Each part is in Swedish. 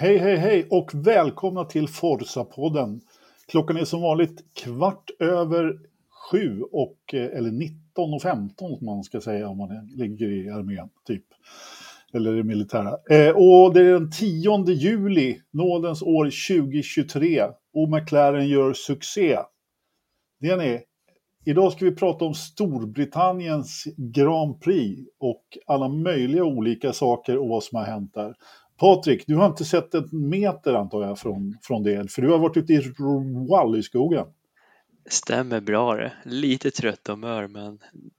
Hej, hej, hej och välkomna till Forsa-podden. Klockan är som vanligt kvart över sju, och, eh, eller 19 och 15 som man ska säga om man ligger i armén, typ. Eller det militära. Eh, och det är den 10 juli, nådens år 2023, och McLaren gör succé. Det ni! Idag ska vi prata om Storbritanniens Grand Prix och alla möjliga olika saker och vad som har hänt där. Patrik, du har inte sett en meter antar jag från, från det, för du har varit ute i Wall i skogen. Stämmer bra det. Lite trött och mör men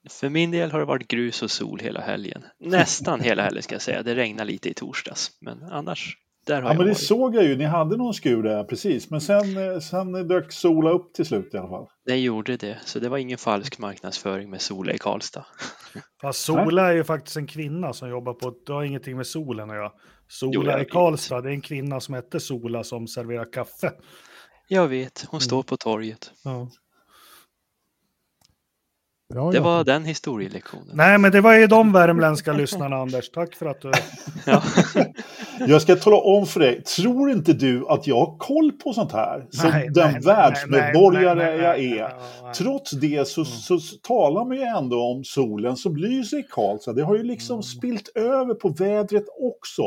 för min del har det varit grus och sol hela helgen. Nästan hela helgen ska jag säga. Det regnade lite i torsdags men annars där har ja, jag men det varit. såg jag ju, ni hade någon skur där precis, men sen, eh, sen dök Sola upp till slut i alla fall. Det gjorde det, så det var ingen falsk marknadsföring med Sola i Karlstad. Fast Sola är ju faktiskt en kvinna som jobbar på, det har ingenting med solen att göra. Sola Jo, i vet. Karlstad, det är en kvinna som heter Sola som serverar kaffe. Jag vet, hon står på torget. Ja. Bra Det var den historielektionen. Nej, men det var ju de värmländska lyssnarna, Anders. Tack för att du... Ja. Jag ska tala om för dig, tror inte du att jag har koll på sånt här? Som Nej, den nej, världsmedborgare nej, nej, nej, jag är. nej, nej. Trots det så, Mm. så, så talar man ju ändå om solen som lyser i Karlstad. Det har ju liksom Mm. spilt över på vädret också.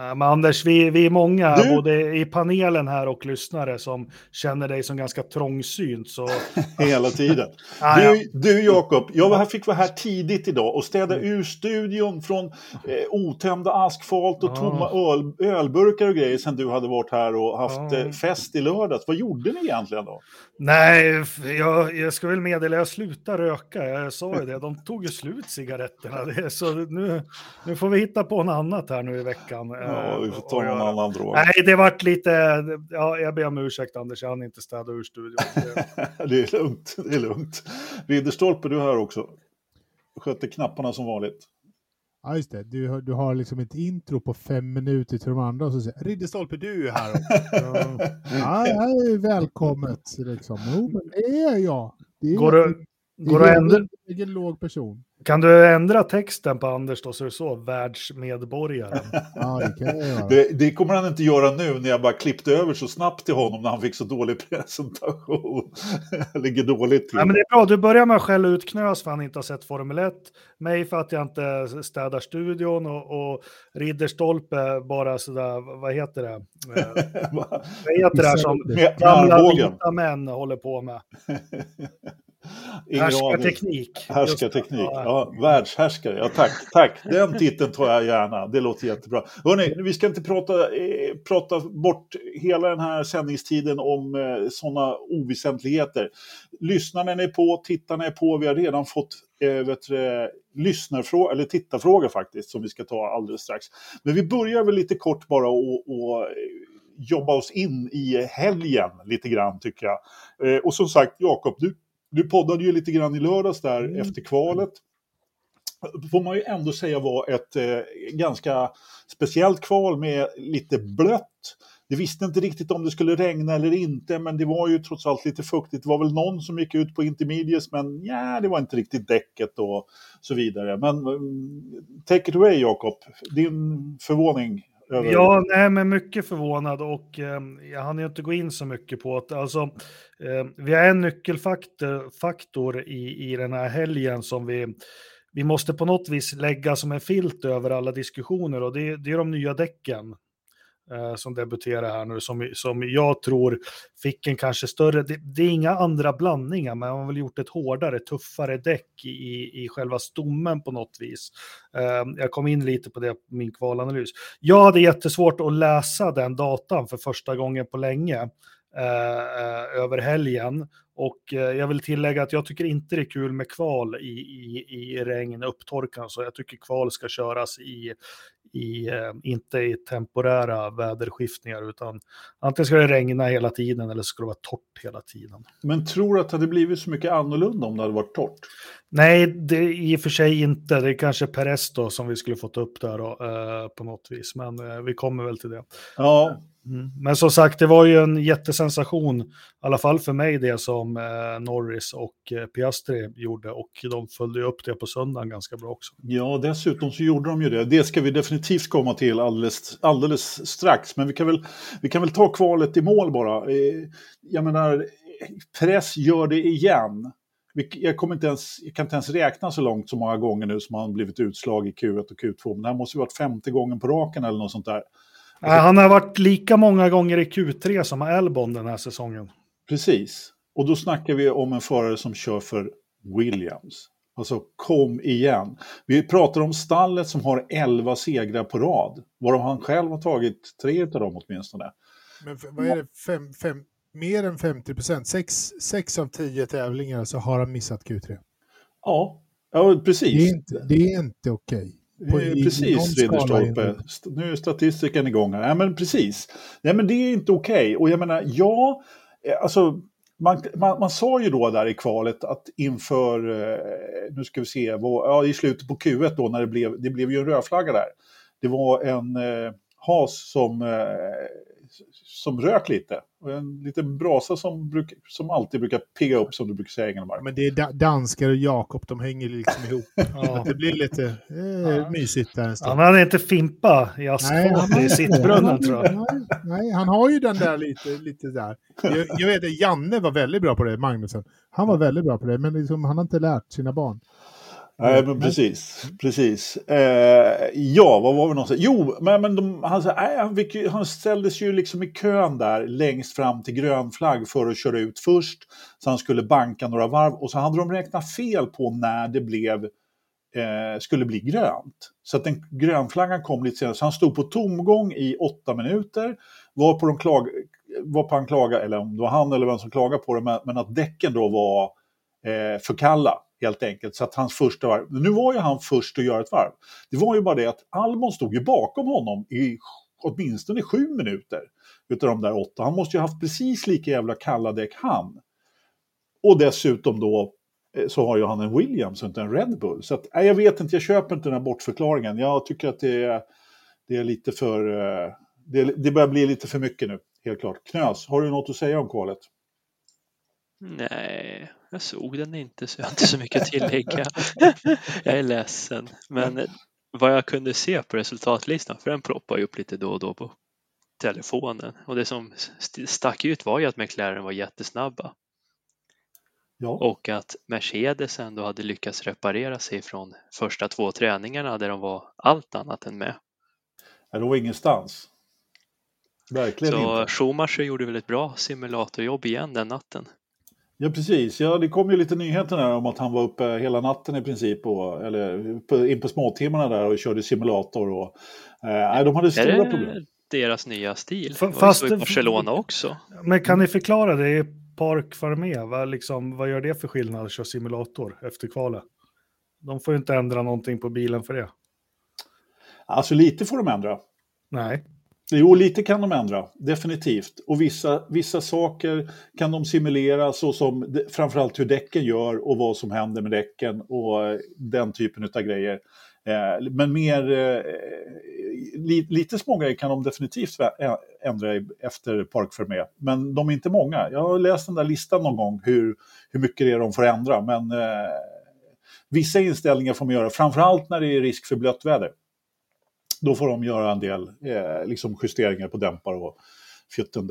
Ja, Men Anders, vi, vi är många, Du- både i panelen här och lyssnare, som känner dig som ganska trångsynt. Så... Hela tiden. Ah, ja. Du, du Jakob, jag var här, fick vara här tidigt idag och städa ur studion från eh, otömda askfat och Ja. tomma öl, ölburkar och grejer sen du hade varit här och haft Ja. eh, fest i lördags. Vad gjorde ni egentligen då? Nej, jag, jag ska väl meddela, jag slutar röka. Jag sa ju det, de tog ju slut cigaretterna. Så nu, nu får vi hitta på något annat här nu i veckan. Ja, eh, vi får och ta någon annan drog. Nej, det vart lite, ja, jag ber om ursäkt Anders, jag hann inte städa ur studion. Det- är lugnt, det är lugnt. Ridderstolpe, du är här också. Sköter knapparna som vanligt. Ja, just det. Du, har- du har liksom ett intro på fem minuter till de andra och så säger Ridderstolpe, du är här också. ja, ja, det är välkommet liksom. Jo, men det är jag. Det är Går det, det går det är att ändra, en egen låg person. Kan du ändra texten på Anders då så är det så, världsmedborgaren? Ja, det kan jag. Det, det kommer han inte göra nu när jag bara klippte över så snabbt till honom när han fick så dålig presentation. Ligger dåligt till. Nej, men det är bra, du börjar med att skälla ut Knös för att han inte har sett Formel 1, mig för att jag inte städar studion och, och Ridderstolpe bara sådär, vad heter det? Va? Vad heter det här som gamla vita män håller på med? Härskarteknik. Härskarteknik, ja, världshärskare. Ja, tack, tack. Den titeln tar jag gärna. Det låter jättebra. Hörrni, vi ska inte prata, eh, prata bort hela den här sändningstiden om eh, sådana oväsentligheter. Lyssnarna är på, tittarna är på. Vi har redan fått eh, vet lyssnarfråga, eller tittarfråga faktiskt, som vi ska ta alldeles strax. Men vi börjar väl lite kort bara och, och jobba oss in i helgen lite grann tycker jag. Eh, och som sagt, Jakob, du, du poddade ju lite grann i lördags där Mm. efter kvalet. Får man ju ändå säga var ett eh, ganska speciellt kval med lite blött. Det visste inte riktigt om det skulle regna eller inte, men det var ju trots allt lite fuktigt. Det var väl någon som gick ut på intermediates, men ja, det var inte riktigt däcket och så vidare. Men mm, take it away, Jakob. Din förvåning över... Ja, nej, men mycket förvånad och eh, jag hann ju inte gå in så mycket på att Alltså, eh, vi har en nyckelfaktor faktor i, i den här helgen som vi, vi måste på något vis lägga som en filt över alla diskussioner och det, det är de nya däcken eh, som debuterar här nu som, som jag tror fick en kanske större, det, det är inga andra blandningar men man har väl gjort ett hårdare, tuffare däck i, i själva stommen på något vis. Eh, jag kom in lite på det på min kvalanalys. Jag hade jättesvårt att läsa den datan för första gången på länge eh, eh över helgen. Och eh, jag vill tillägga att jag tycker inte det är kul med kval i, i, i regn, upptorkan. Så jag tycker kval ska köras i, i eh, inte i temporära väderskiftningar utan antingen ska det regna hela tiden eller så ska det vara torrt hela tiden. Men tror du att det hade blivit så mycket annorlunda om det hade varit torrt? Nej, det i och för sig inte. Det är kanske Perez då som vi skulle fått upp där då, eh, på något vis. Men eh, vi kommer väl till det. Ja, Mm. Men som sagt, det var ju en jättesensation, i alla fall för mig, det som eh, Norris och eh, Piastri gjorde. Och de följde upp det på söndagen ganska bra också. Ja, dessutom så gjorde de ju det. Det ska vi definitivt komma till alldeles, alldeles strax. Men vi kan, väl, vi kan väl ta kvalet i mål bara. Eh, jag menar, press gör det igen. Jag, kommer inte ens, jag kan inte ens räkna så långt så många gånger nu som han blivit utslag i Q1 och Q2. Men det här måste ju varit femte gången på raken eller något sånt där. Han har varit lika många gånger i Q3 som Albon den här säsongen. Precis. Och då snackar vi om en förare som kör för Williams. Alltså kom igen. Vi pratar om stallet som har 11 segrar på rad. Varav han själv har tagit tre av dem åtminstone. Men vad är det, fem, fem, mer än 50 procent? Sex, sex av tio tävlingar så har han missat Q3. Ja, ja precis. Det är inte, det är inte okej. På, precis, Ridderstolpe. Nu är statistiken igång här. Ja, men precis. Nej, men det är inte okej. Okay. Och jag menar, ja, eh, alltså, man, man, man, sa ju då där i kvalet att inför, eh, nu ska vi se, vad, ja, i slutet på Q1 då när det blev, det blev ju en rödflagga där. Det var en eh, has som eh, som rök lite. Och en liten brasa som, bruk, som alltid brukar pigga upp, som du brukar säga Engelmark. Men det är da danskar och Jakob, de hänger liksom ihop. ja. Det blir lite eh, ja. mysigt där en stund. Han hade inte Fimpa i asfalt i sittbrunnen tror jag. Nej, nej, han har ju den där lite, lite där. Jag, jag vet att Janne var väldigt bra på det, Magnusson. Han var väldigt bra på det, men liksom, han har inte lärt sina barn. Nej, men precis. precis. Eh, ja, vad var vi någonstans? Jo, men, men de, han, nej, han, fick, han ställdes ju liksom i kön där längst fram till grön flagg för att köra ut först. Så han skulle banka några varv och så hade de räknat fel på när det blev, eh, skulle bli grönt. Så att den grönflaggan kom lite senare. Så han stod på tomgång i åtta minuter. Var på, de klag, var på han klagade, eller om det var han eller vem som klagade på det, men, men att däcken då var eh, för kalla helt enkelt. Så att hans första varv, nu var ju han först att göra ett varv. Det var ju bara det att Albon stod ju bakom honom i åtminstone sju minuter utav de där åtta. Han måste ju haft precis lika jävla kalla däck han. Och dessutom då eh, så har ju han en Williams och inte en Red Bull. Så att, nej, jag vet inte, jag köper inte den här bortförklaringen. Jag tycker att det är, det är lite för... Eh, det, det börjar bli lite för mycket nu, helt klart. Knös, har du något att säga om kvalet? Nej, jag såg den inte så jag har inte så mycket att tillägga. jag är ledsen. Men vad jag kunde se på resultatlistan, för den ploppar ju upp lite då och då på telefonen. Och det som stack ut var ju att McLaren var jättesnabba. Ja. Och att Mercedes ändå hade lyckats reparera sig från första två träningarna där de var allt annat än med. Ja, var ingenstans. Verkligen Så inte. Schumacher gjorde väl ett bra simulatorjobb igen den natten. Ja, precis. Ja, det kom ju lite nyheter där om att han var uppe hela natten i princip, och, eller på, in på småtimmarna där och körde simulator. Och, eh, de hade stora problem. Är det deras nya stil? F fast i Barcelona också. Men kan ni förklara det i Park Fermé? Vad, liksom, vad gör det för skillnad att köra simulator efter kvalet? De får ju inte ändra någonting på bilen för det. Alltså lite får de ändra. Nej. Jo, lite kan de ändra, definitivt. Och vissa, vissa saker kan de simulera, såsom framförallt hur däcken gör och vad som händer med däcken och eh, den typen av grejer. Eh, men mer, eh, lite små grejer kan de definitivt ändra efter Park Fermé. Men de är inte många. Jag har läst den där listan någon gång hur, hur mycket det är de får ändra. Men vissa inställningar får man göra, framförallt när det är risk för blött väder då får de göra en del eh, liksom justeringar på dämpare och fjutten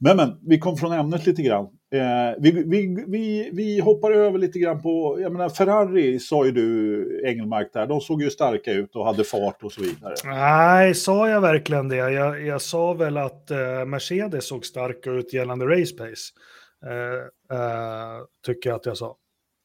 Men, men, vi kom från ämnet lite grann. Eh, vi, vi, vi, vi hoppar över lite grann på, jag menar Ferrari sa ju du Engelmark där, de såg ju starka ut och hade fart och så vidare. Nej, sa jag verkligen det? Jag, jag sa väl att eh, Mercedes såg starka ut gällande race pace. Eh, eh tycker jag att jag sa.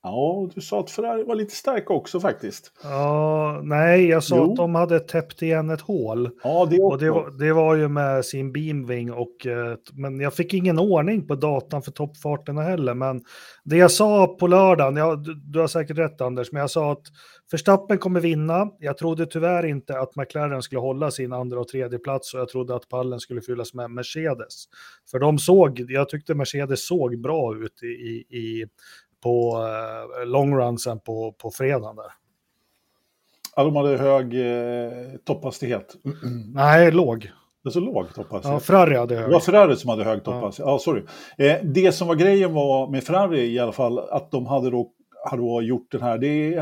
Ja, du sa att Ferrari var lite starka också faktiskt. Ja, nej, jag sa jo. att de hade täppt igen ett hål. Ja, det. Och det var, det var ju med sin beamwing och... Eh, men jag fick ingen ordning på datan för toppfarterna heller. Men det jag sa på lördagen, ja, du, du har säkert rätt Anders, men jag sa att Verstappen kommer vinna. Jag trodde tyvärr inte att McLaren skulle hålla sin andra och tredje plats och jag trodde att pallen skulle fyllas med Mercedes. För de såg, jag tyckte Mercedes såg bra ut i, i, i på eh, longrunsen på, på fredagen där. Ja, de hade hög eh, topphastighet. Nej, låg. Det är så lågt hoppas jag. Ja, Ferrari hade högt. Det var Ferrari som hade högt hoppas jag. Ja, sorry. Eh, det som var grejen var med Ferrari i alla fall, att de hade då, hade då gjort den här, det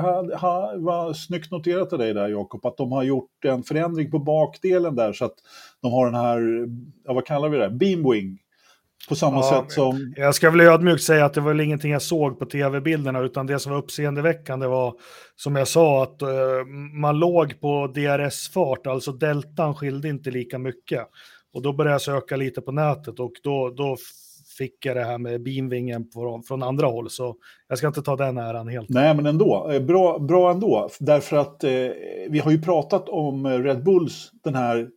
var snyggt noterat av dig där Jakob, att de har gjort en förändring på bakdelen där så att de har den här, ja, vad kallar vi det, beamwing på samma ja, sätt som... Jag ska väl ödmjukt säga att det var väl ingenting jag såg på tv-bilderna, utan det som var uppseendeväckande var, som jag sa, att uh, man låg på DRS-fart, alltså deltan skilde inte lika mycket. Och då började jag söka lite på nätet och då, då fick jag det här med beamvingen från, från andra håll, så jag ska inte ta den äran helt. Nej, men ändå, eh, bra, bra ändå, därför att eh, vi har ju pratat om Red Bulls, den här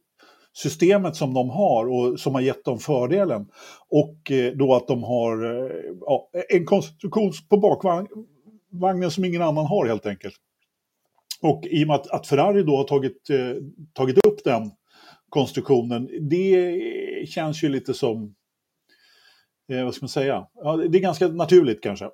systemet som de har och som har gett dem fördelen. Och eh, då att de har eh, ja, en konstruktion på bakvagnen som ingen annan har helt enkelt. Och i och med att, att Ferrari då har tagit, eh, tagit upp den konstruktionen, det känns ju lite som, eh, vad ska man säga, ja, det är ganska naturligt kanske.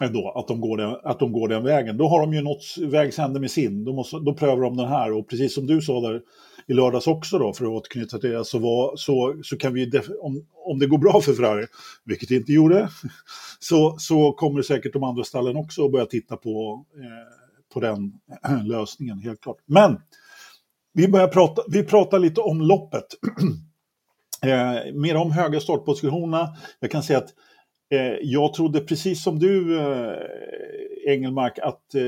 Ändå, att de, går den, att de går den vägen. Då har de ju nått vägs ände med sin, då, måste, då prövar de den här och precis som du sa där i lördags också då, för att återknyta till det, så, var, så, så kan vi, om, om det går bra för Ferrari, vilket det inte gjorde, så, så kommer säkert de andra stallen också att börja titta på, eh, på den lösningen, helt klart. Men vi, börjar prata, vi pratar lite om loppet. eh, mer om höga startpositionerna. Jag kan säga att eh, jag trodde precis som du, eh, Engelmark, att, eh,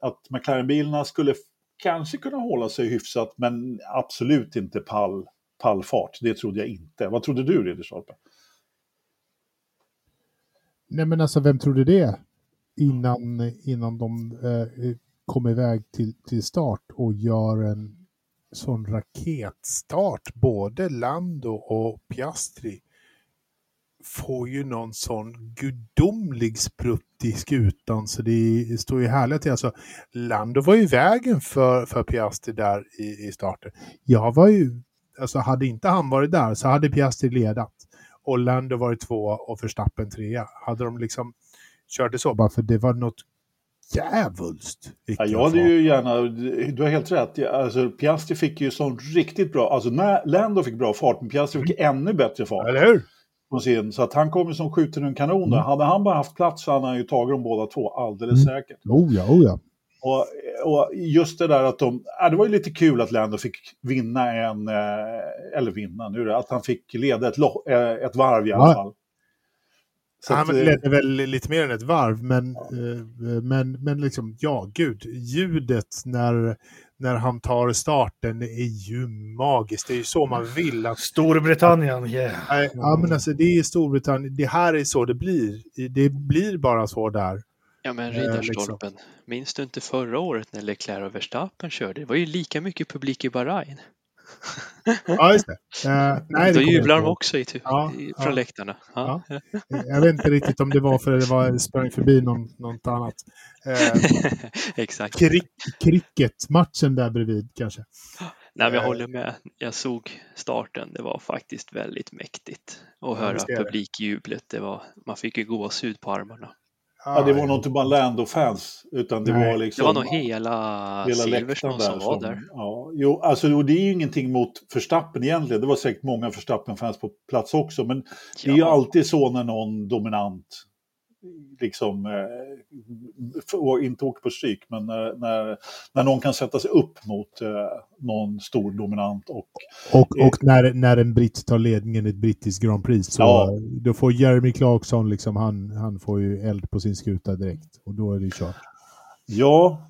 att McLaren-bilarna skulle kanske kunna hålla sig hyfsat, men absolut inte pall, pallfart. Det trodde jag inte. Vad trodde du, Ridderstolpe? Nej, men alltså vem trodde det? Innan, innan de eh, kom iväg till, till start och gör en sån raketstart, både Lando och Piastri får ju någon sån gudomlig sprutt i skutan så det står ju härligt till. Alltså, Lando var ju vägen för, för Piastri där i, i starten. Jag var ju, alltså hade inte han varit där så hade Piastri ledat. Och Lando varit två och Verstappen trea. Hade de liksom kört det så bara för det var något djävulskt. Ja, jag hade ju gärna, du har helt rätt, alltså, Piastri fick ju sån riktigt bra, alltså när Lando fick bra fart, men Piastri fick mm. ännu bättre fart. Eller hur? På sin, så att han kommer som skjuter en kanon där. Mm. Hade han bara haft plats så hade han ju tagit dem båda två, alldeles mm. säkert. Oh ja, oh ja. Och, och just det där att de, äh, det var ju lite kul att Lando fick vinna en, eh, eller vinna nu att han fick leda ett, eh, ett varv i alla ja. fall. Så han att, eh, ledde väl lite mer än ett varv, men, ja. men, men liksom, ja, gud, ljudet när, när han tar starten är ju magiskt. Det är ju så man vill. Att, Storbritannien, yeah. Ja, men alltså det är Storbritannien. Det här är så det blir. Det blir bara så där. Ja, men Riddarstolpen. Eh, liksom. Minns du inte förra året när Leclerc och Verstappen körde? Det var ju lika mycket publik i Bahrain. Ja, just det. Uh, nej, Då jublar de också i, typ, ja, i, från ja, läktarna. Ja. Jag vet inte riktigt om det var för att det var, sprang förbi någon, något annat. Uh, Exakt. Kri cricket-matchen där bredvid kanske. Nej, men jag håller med. Jag såg starten. Det var faktiskt väldigt mäktigt att höra publikjublet. Det var, man fick ju gåshud på armarna. Ja, det var nog inte bara Lando-fans, utan det Nej. var liksom... Det var nog hela, hela Silverstone som var där. Ja, jo, alltså det är ju ingenting mot Förstappen egentligen. Det var säkert många Förstappen-fans på plats också, men ja. det är ju alltid så när någon dominant liksom, eh, inte åker på stryk, men när, när, när någon kan sätta sig upp mot eh, någon stor dominant. Och, och, och när, när en britt tar ledningen i ett brittiskt Grand Prix, så ja. då får Jeremy Clarkson, liksom, han, han får ju eld på sin skuta direkt och då är det kört. Ja,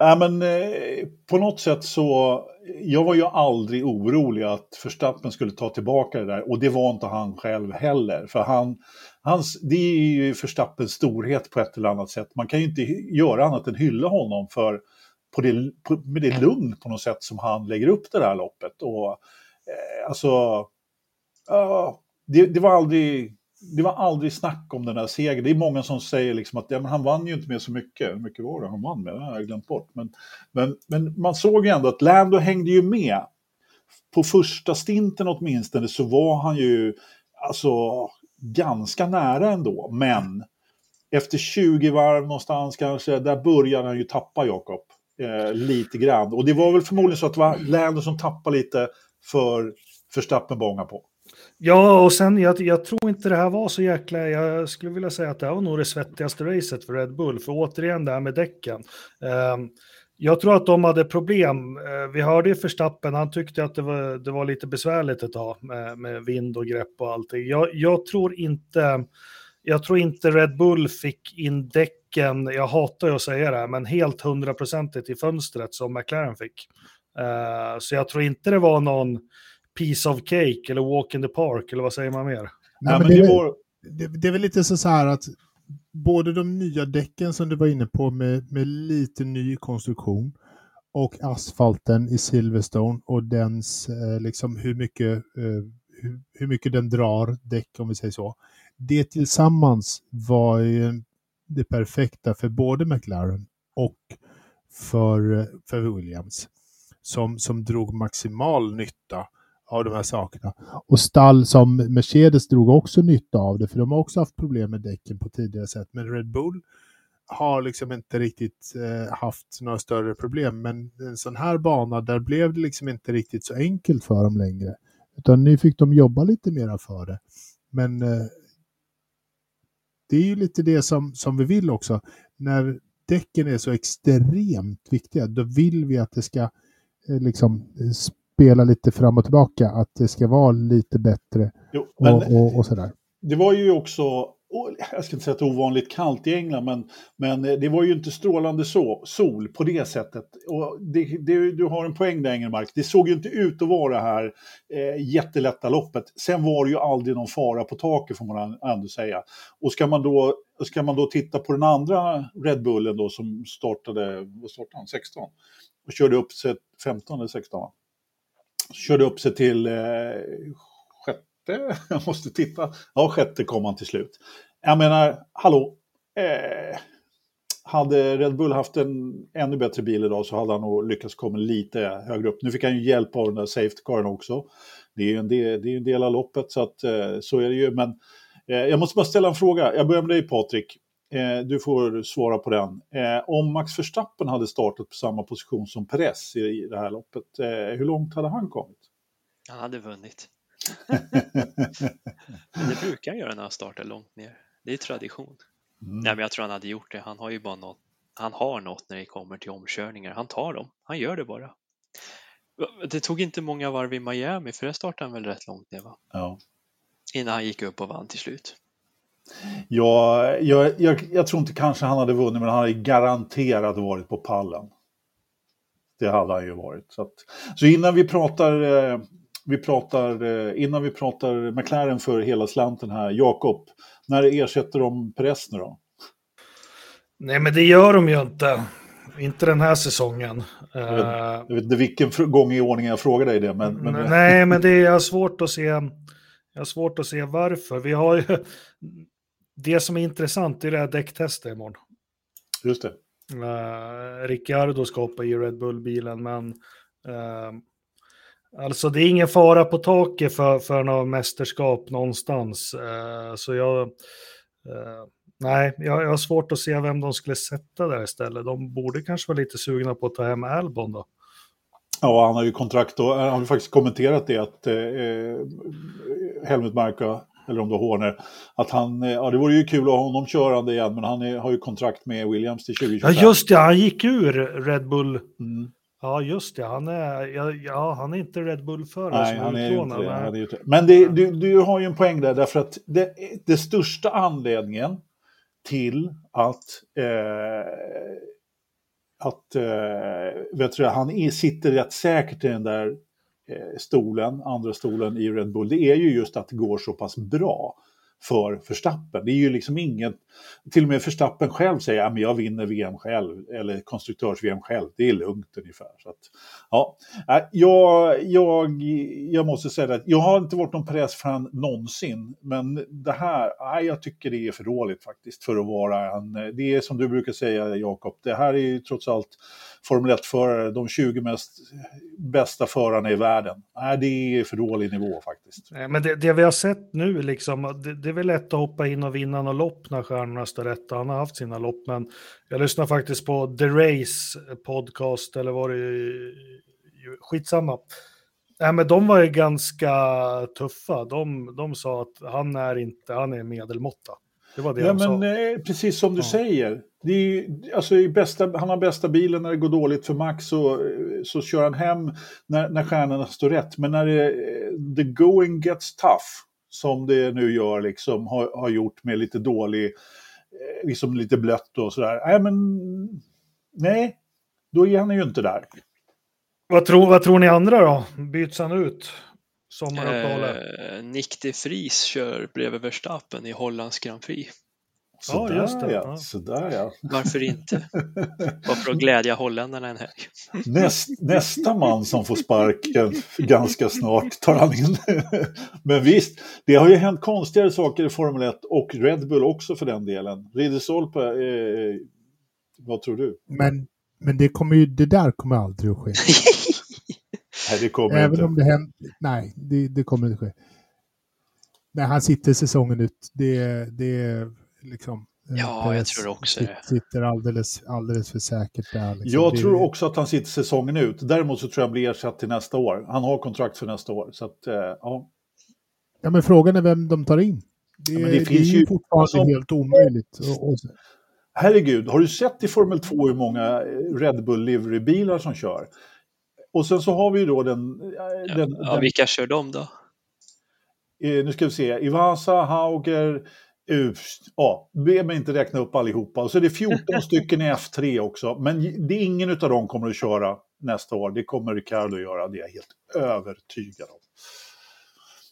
äh, men eh, på något sätt så, jag var ju aldrig orolig att Förstappen skulle ta tillbaka det där och det var inte han själv heller, för han Hans, det är ju Förstappens storhet på ett eller annat sätt. Man kan ju inte göra annat än hylla honom för på det, på, med det lugn på något sätt som han lägger upp det här loppet. Och, eh, alltså, uh, det, det, var aldrig, det var aldrig snack om den här segern. Det är många som säger liksom att ja, men han vann ju inte med så mycket. Hur mycket var det han vann med? Det har jag glömt bort. Men, men, men man såg ju ändå att Lando hängde ju med. På första stinten åtminstone så var han ju, alltså ganska nära ändå, men efter 20 varv någonstans kanske, där började han ju tappa Jakob. Eh, lite grann. Och det var väl förmodligen så att det var Lando som tappade lite för Verstappen bånga på. Ja, och sen jag, jag, tror inte det här var så jäkla, jag skulle vilja säga att det här var nog det svettigaste racet för Red Bull, för återigen det här med däcken. Eh, jag tror att de hade problem. Uh, vi hörde ju Förstappen, han tyckte att det var, det var lite besvärligt ett tag med, med vind och grepp och allting. Jag, jag, tror inte, jag tror inte Red Bull fick in däcken, jag hatar ju att säga det här, men helt hundraprocentigt i fönstret som McLaren fick. Uh, så jag tror inte det var någon piece of cake eller walk in the park eller vad säger man mer? Nej, men det, är, var... det, det, är väl lite så här att både de nya däcken som du var inne på med, med lite ny konstruktion och asfalten i Silverstone och dens, eh, liksom hur mycket, eh, hur, hur, mycket den drar däck om vi säger så. Det tillsammans var ju det perfekta för både McLaren och för, eh, för Williams som, som drog maximal nytta av de här sakerna. Och stall som Mercedes drog också nytta av det, för de har också haft problem med däcken på tidigare sätt. Men Red Bull har liksom inte riktigt eh, haft några större problem. Men en sån här bana, där blev det liksom inte riktigt så enkelt för dem längre. Utan nu fick de jobba lite mera för det. Men eh, det är ju lite det som, som vi vill också. När däcken är så extremt viktiga, då vill vi att det ska eh, liksom eh, spela lite fram och tillbaka, att det ska vara lite bättre jo, och, och, och, sådär. Det var ju också, jag ska inte säga att det är ovanligt kallt i England, men, men det var ju inte strålande so sol på det sättet. Och det, det, du har en poäng där Engelmark, det såg ju inte ut att vara det här eh, jättelätta loppet. Sen var det ju aldrig någon fara på taket får man ändå säga. Och ska man då, ska man då titta på den andra Red Bullen då som startade, vad startade han, 16? Och körde upp sig 15 eller 16 körde upp sig till eh, sjätte, jag måste titta, ja sjätte kom han till slut. Jag menar, hallå, eh, hade Red Bull haft en ännu bättre bil idag så hade han nog lyckats komma lite högre upp. Nu fick han ju hjälp av den där safety caren också. Det är ju en del, det är en del av loppet så att eh, så är det ju. Men eh, jag måste bara ställa en fråga. Jag börjar med dig Patrik. Eh, du får svara på den. Eh, om Max Verstappen hade startat på samma position som Perez i det här loppet, eh, hur långt hade han kommit? Han hade vunnit. det brukar han göra när han startar långt ner. Det är tradition. Mm. Nej, men jag tror han hade gjort det. Han har ju bara något. Han har något när det kommer till omkörningar. Han tar dem. Han gör det bara. Det tog inte många varv i Miami, för det startade han väl rätt långt ner, va? Ja. Innan han gick upp och vann till slut. Ja, jag, jag, jag, tror inte kanske han hade vunnit, men han hade garanterat varit på pallen. Det hade han ju varit. Så, att, så innan vi pratar, eh, vi pratar, eh, innan vi pratar McLaren för hela slanten här, Jakob, när ersätter de Perez nu då? Nej, men det gör de ju inte. Inte den här säsongen. Jag vet, jag vet inte vilken gång i ordningen jag frågar dig det. Men, men... Nej, men det är svårt att se. Jag har svårt att se varför. Vi har ju det som är intressant är det här däcktestet imorgon. Just det. Uh, Ricciardo ska hoppa i Red Bull-bilen, men uh, alltså det är ingen fara på taket för, för något mästerskap någonstans. Uh, så jag, nej, jag, jag har svårt att se vem de skulle sätta där istället. De borde kanske vara lite sugna på att ta hem Albon då. Ja, han har ju kontrakt och han har faktiskt kommenterat det att eh, Helmut Marko eller om det var Horner, att han, eh, ja det vore ju kul att ha honom körande igen, men han är, har ju kontrakt med Williams till 2025. Ja just det, han gick ur Red Bull. Mm. Ja just det, han är, ja, ja han är inte Red Bull-förare Nej, han är, utlånad, inte, han är inte Men det, du, du har ju en poäng där, därför att det, det största anledningen till att eh, att eh, vet du, han sitter rätt säkert i den där Eh, stolen, andra stolen i Red Bull, det är ju just att det går så pass bra för Verstappen. Det är ju liksom inget, till och med Verstappen själv säger att jag vinner VM själv, eller konstruktörs-VM själv, det är lugnt ungefär. Så att, ja. Äh, jag, jag, jag måste säga att jag har inte varit någon pressfan någonsin, men det här, äh, jag tycker det är för dåligt faktiskt för att vara en, det är som du brukar säga Jakob, det här är ju trots allt Formel 1-förare, de 20 mest bästa förarna i världen. Nej, det är för dålig nivå faktiskt. Men det, det vi har sett nu, liksom, det, det, är väl lätt att hoppa in och vinna några lopp när stjärnorna står rätt. Han har haft sina lopp, men jag lyssnar faktiskt på The Race podcast, eller var det skitsamma. Nej, men de var ju ganska tuffa. De, de sa att han är inte, han är medelmåtta. Det var det Ja, de men sa. eh, precis som du Ja. säger. Det är, ju- alltså, i bästa, han har bästa bilen när det går dåligt för Max så, så kör han hem när, när stjärnorna står rätt. Men när det, eh, the going gets tough, som det nu gör, liksom, har, har gjort med lite dålig, eh, liksom lite blött och sådär. Nej, men nej, då är han ju inte där. Vad, tror, vad tror ni andra då? Byts han ut? Sommaruppehållet? Eh, Nick de Vries kör bredvid Verstappen i Hollands Grand Prix. Sådär just det, ja. ja. Sådär ja. Varför inte? Bara för att glädja holländarna en helg. Näst, nästa man som får sparken ganska snart tar han in. Men visst, det har ju hänt konstigare saker i Formel 1 och Red Bull också för den delen. Ridderstolpe, eh, vad tror du? Men, men det, kommer ju, det där kommer aldrig att ske. Nej, det kommer Även inte. om det händer. Nej, det, det kommer inte ske. Nej, han sitter säsongen ut. Det, det är liksom... eh, Ja, jag tror också det. Sitter alldeles, alldeles för säkert där. Liksom. Jag det, tror också att han sitter säsongen ut. Däremot så tror jag han blir ersatt till nästa år. Han har kontrakt för nästa år. Så att, eh, ja. Ja, men frågan är vem de tar in. Det, Ja, men det det, är finns ju ju- fortfarande alltså- helt omöjligt. Och, och, Herregud, har du sett i Formel 2 hur många eh, Red Bull liverybilar som kör? Och sen så har vi ju då den... eh, den, Ja, den vilka kör de då? eh, nu ska vi se, Ivasa, Hauger, Ufst, ja, be mig inte räkna upp allihopa. Och så är det 14 stycken i F3 också, men det är ingen av dem kommer att köra nästa år. Det kommer Ricardo göra, det är jag helt övertygad om.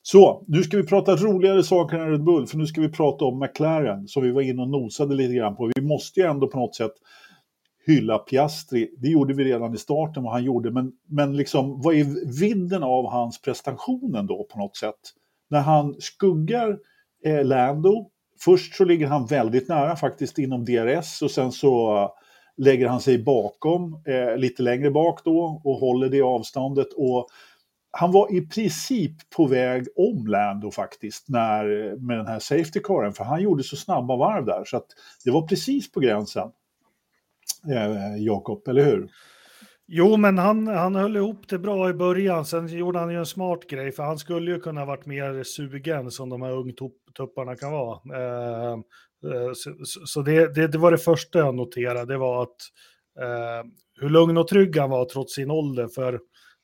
Så, nu ska vi prata roligare saker än Red Bull, för nu ska vi prata om McLaren, som vi var inne och nosade lite grann på. Vi måste ju ändå på något sätt hylla Piastri. Det gjorde vi redan i starten, vad han gjorde, men, men liksom, vad är vidden av hans prestationen då på något sätt? När han skuggar eh, Lando, först så ligger han väldigt nära faktiskt inom DRS och sen så eh, lägger han sig bakom, eh, lite längre bak då och håller det avståndet. Och han var i princip på väg om Lando faktiskt när, med den här safety caren, för han gjorde så snabba varv där så att det var precis på gränsen. Eh, Jakob, eller hur? Jo, men han, han höll ihop det bra i början. Sen gjorde han ju en smart grej, för han skulle ju kunna varit mer sugen som de här ungtupparna kan vara. Eh, eh så så det, det, det var det första jag noterade, det var att eh, hur lugn och trygg han var trots sin ålder. För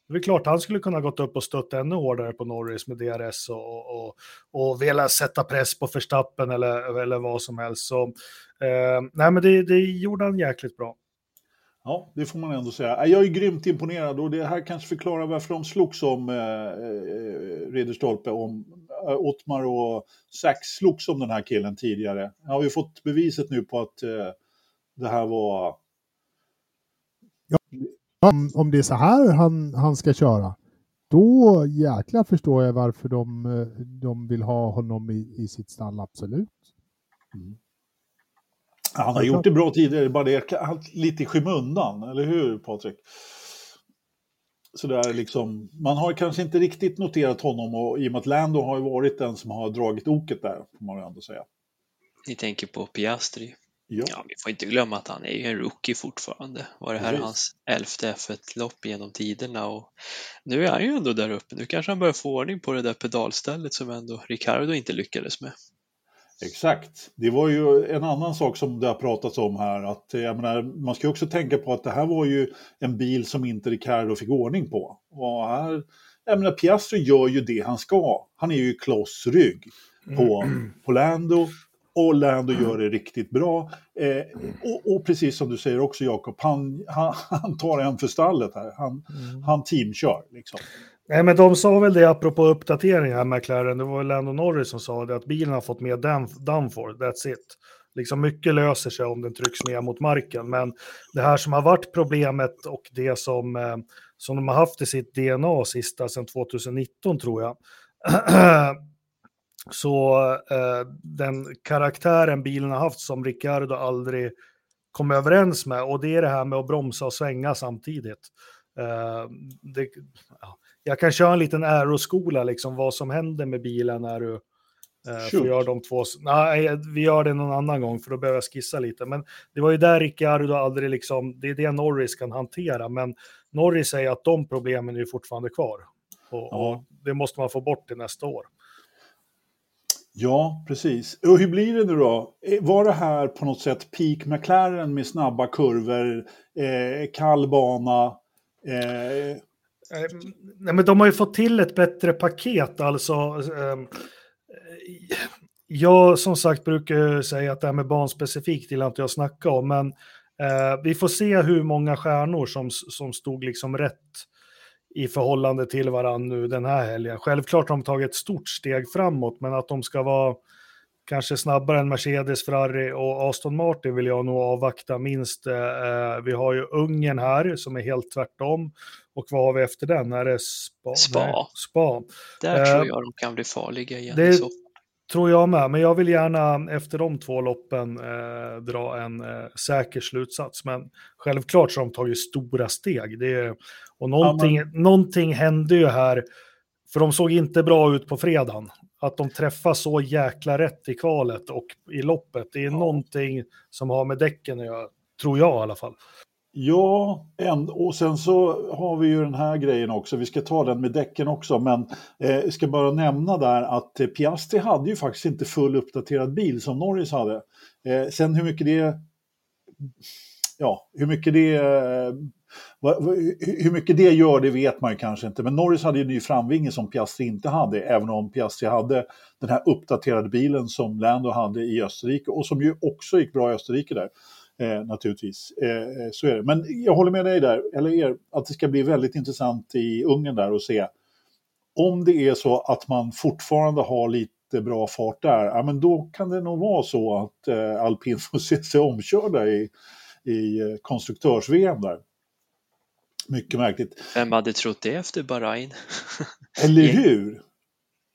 det är klart, han skulle kunna gått upp och stött ännu hårdare på Norris med DRS och, och, och velat sätta press på Verstappen eller, eller vad som helst. Så, eh, nej, men det, det gjorde han jäkligt bra. Ja, det får man ändå säga. Jag är grymt imponerad och det här kanske förklarar varför de slogs om eh, eh, Ridderstolpe, om eh, Ottmar och Sax slogs om den här killen tidigare. Jag har ju fått beviset nu på att eh, det här var... om, om det är så här han, han ska köra, då jäklar förstår jag varför de, eh, de vill ha honom i, i sitt stall, absolut. Han har gjort det bra tidigare, bara det är lite i skymundan, eller hur Patrik? Så där liksom, man har kanske inte riktigt noterat honom och i och med att Lando har ju varit den som har dragit oket där, får man ändå säga. Ni tänker på Piastri. Ja. Ja, vi får inte glömma att han är ju en rookie fortfarande. Var det här är Precis. hans elfte F1-lopp genom tiderna och nu är han ju ändå där uppe. Nu kanske han börjar få ordning på det där pedalstället som ändå Ricardo inte lyckades med. Exakt. Det var ju en annan sak som det har pratats om här. Att, eh, jag menar, man ska också tänka på att det här var ju en bil som inte Ricardo fick ordning på. Och här, jag menar, Piastri gör ju det han ska. Han är ju kloss rygg på, på Lando. Och Lando gör det riktigt bra. Eh, och, och precis som du säger också Jakob, han, han, han tar en för stallet här. Han, han teamkör liksom. Nej, men de sa väl det apropå uppdateringar, McLaren, det var väl Lando Norris som sa det, att bilen har fått mer down- downforce, that's it. Liksom mycket löser sig om den trycks ner mot marken, men det här som har varit problemet och det som, eh, som de har haft i sitt DNA sista sedan 2019 tror jag, så eh, den karaktären bilen har haft som Ricciardo aldrig kom överens med, och det är det här med att bromsa och svänga samtidigt. Eh, det, jag kan köra en liten aeroskola, liksom vad som händer med bilen när du eh, får göra de två. Nej, vi gör det någon annan gång för då behöver jag skissa lite. Men det var ju där Ricciardo aldrig liksom, det är det Norris kan hantera. Men Norris säger att de problemen är fortfarande kvar. Och, Ja. och det måste man få bort till nästa år. Ja, precis. Och hur blir det nu då? Eh, Var det här på något sätt peak McLaren med snabba kurvor, eh, kall bana? Eh, Ehm, nej, men de har ju fått till ett bättre paket. Alltså, eh, jag som sagt brukar säga att det här med banspecifikt gillar inte jag att snacka om, men eh, vi får se hur många stjärnor som, som stod liksom rätt i förhållande till varandra nu den här helgen. Självklart har de tagit ett stort steg framåt, men att de ska vara kanske snabbare än Mercedes, Ferrari och Aston Martin vill jag nog avvakta minst. Eh, vi har ju Ungern här som är helt tvärtom. Och vad har vi efter den? Är det Spa? Spa. Nej, Spa. Där Eh, tror jag de kan bli farliga igen. det- så. Tror jag med, men jag vill gärna efter de två loppen eh, dra en eh, säker slutsats. Men självklart så har de tagit stora steg. Det är, och någonting, någonting hände ju här, för de såg inte bra ut på fredagen. Att de träffar så jäkla rätt i kvalet och i loppet, det är någonting som har med däcken att göra, tror jag i alla fall. Ja, och sen så har vi ju den här grejen också, vi ska ta den med däcken också, men eh, jag ska bara nämna där att eh, Piastri hade ju faktiskt inte full uppdaterad bil som Norris hade. Eh, sen hur mycket det, ja, hur mycket det, eh, hur hur mycket det gör det vet man ju kanske inte, men Norris hade ju en ny framvinge som Piastri inte hade, även om Piastri hade den här uppdaterade bilen som Lando hade i Österrike och som ju också gick bra i Österrike där. Eh, naturligtvis. Eh, eh så är det. Men jag håller med dig där, eller er, att det ska bli väldigt intressant i Ungern där och se om det är så att man fortfarande har lite bra fart där, ja, men då kan det nog vara så att eh, alpin får se sig omkörda i, i eh, konstruktörs-VM där. Mycket märkligt. Vem hade trott det efter Bahrain? Eller hur?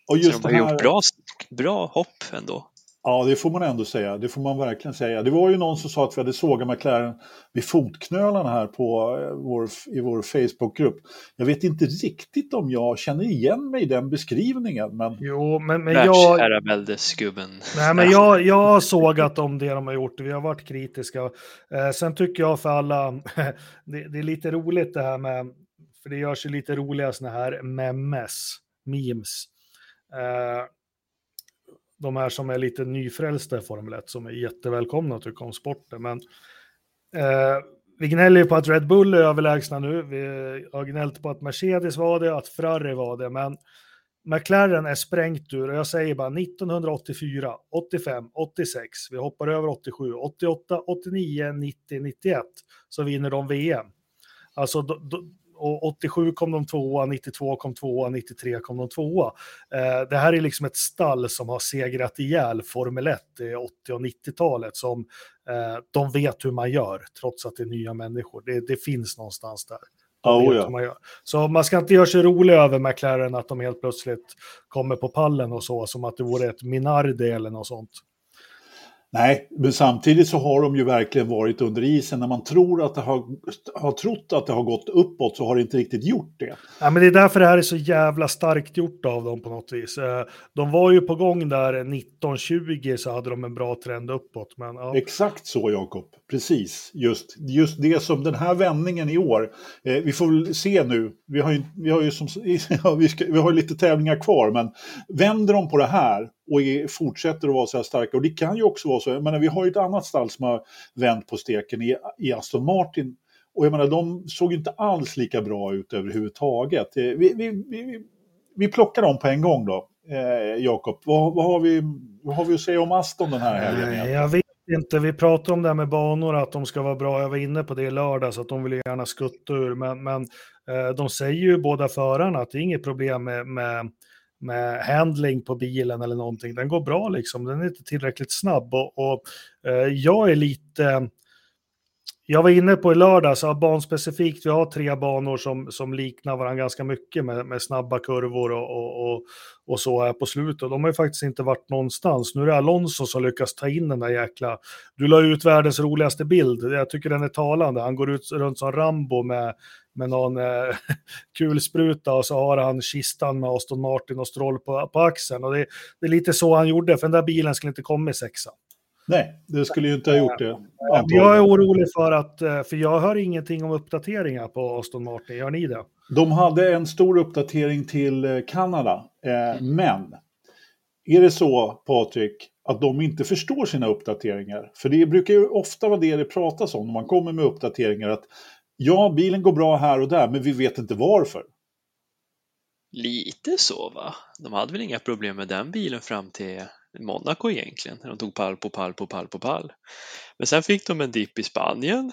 Och Så just de har här, gjort bra, bra hopp ändå. Ja, det får man ändå säga. Det får man verkligen säga. Det var ju någon som sa att vi hade sågat McLaren vid fotknölarna här på eh, vår, i vår Facebookgrupp. Jag vet inte riktigt om jag känner igen mig i den beskrivningen, men Jo, men, men jag... Världsherraväldesgubben. Nej, men jag, jag har sågat om det de har gjort. Vi har varit kritiska. Eh, sen tycker jag för alla, det, det är lite roligt det här med, för det görs ju lite roliga såna här memes, memes. Eh, de här som är lite nyfrälsta i Formel 1 som är jättevälkomna att tycka om sporten. Men eh, vi gnäller ju på att Red Bull är överlägsna nu. Vi har gnällt på att Mercedes var det, att Ferrari var det. Men McLaren är sprängt ur och jag säger bara 1984, 85, 86, vi hoppar över 87, 88, 89, 90, 91 så vinner de VM. Alltså, då, då, och 87 kom de tvåa, 92 kom tvåa, 93 kom de tvåa. Eh, det här är liksom ett stall som har segrat ihjäl Formel 1 i 80 och 90-talet som eh, de vet hur man gör trots att det är nya människor. Det, det finns någonstans där. Oh ja. man. Så man ska inte göra sig rolig över McLaren att de helt plötsligt kommer på pallen och så, som att det vore ett Minardi eller något sånt. Nej, men samtidigt så har de ju verkligen varit under isen. När man tror att det har, har trott att det har gått uppåt så har det inte riktigt gjort det. Ja, men det är därför det här är så jävla starkt gjort av dem på något vis. Eh, De var ju på gång där 1920 så hade de en bra trend uppåt. Men, ja. Exakt så, Jakob. Precis. Just, just det som den här vändningen i år. Eh, vi får väl se nu. Vi har ju, vi har ju, som, vi har lite tävlingar kvar, men vänder de på det här och är, fortsätter att vara så här starka, och det kan ju också vara så, jag menar, vi har ju ett annat stall som har vänt på steken i, i Aston Martin. Och jag menar, de såg inte alls lika bra ut överhuvudtaget. Eh, Vi, vi, vi, vi plockar dem på en gång då, eh, Jakob. Vad, vad, har vi, vad har vi att säga om Aston den här helgen? Egentligen? jag vet inte. Vi pratar om det här med banor, att de ska vara bra. Jag var inne på det i lördag, så att de vill gärna skutta ur. Men, men eh, de säger ju båda förarna att det är inget problem med, med, med handling på bilen eller någonting. Den går bra liksom. Den är inte tillräckligt snabb. Och, och eh, jag är lite... Jag var inne på i lördags, ja, banspecifikt, vi har tre banor som, som liknar varandra ganska mycket med, med snabba kurvor och, och, och, och så här på slutet. De har ju faktiskt inte varit någonstans. Nu är det Alonso som lyckas ta in den där jäkla... Du la ut världens roligaste bild. Jag tycker den är talande. Han går ut runt som Rambo med, med någon eh, kulspruta och så har han kistan med Aston Martin och Stroll på, på axeln. Och det, det är lite så han gjorde, för den där bilen skulle inte komma i sexa. Nej, det skulle ju inte ha gjort det. Jag är orolig för att, eh, för jag hör ingenting om uppdateringar på Aston Martin. Gör ni det? De hade en stor uppdatering till eh, Kanada, eh, men är det så, Patrik, att de inte förstår sina uppdateringar? För det brukar ju ofta vara det det pratas om när man kommer med uppdateringar, att ja, bilen går bra här och där, men vi vet inte varför. Lite så va? De hade väl inga problem med den bilen fram till Monaco egentligen, när de tog pall på pall på pall på pall. Men sen fick de en dipp i Spanien.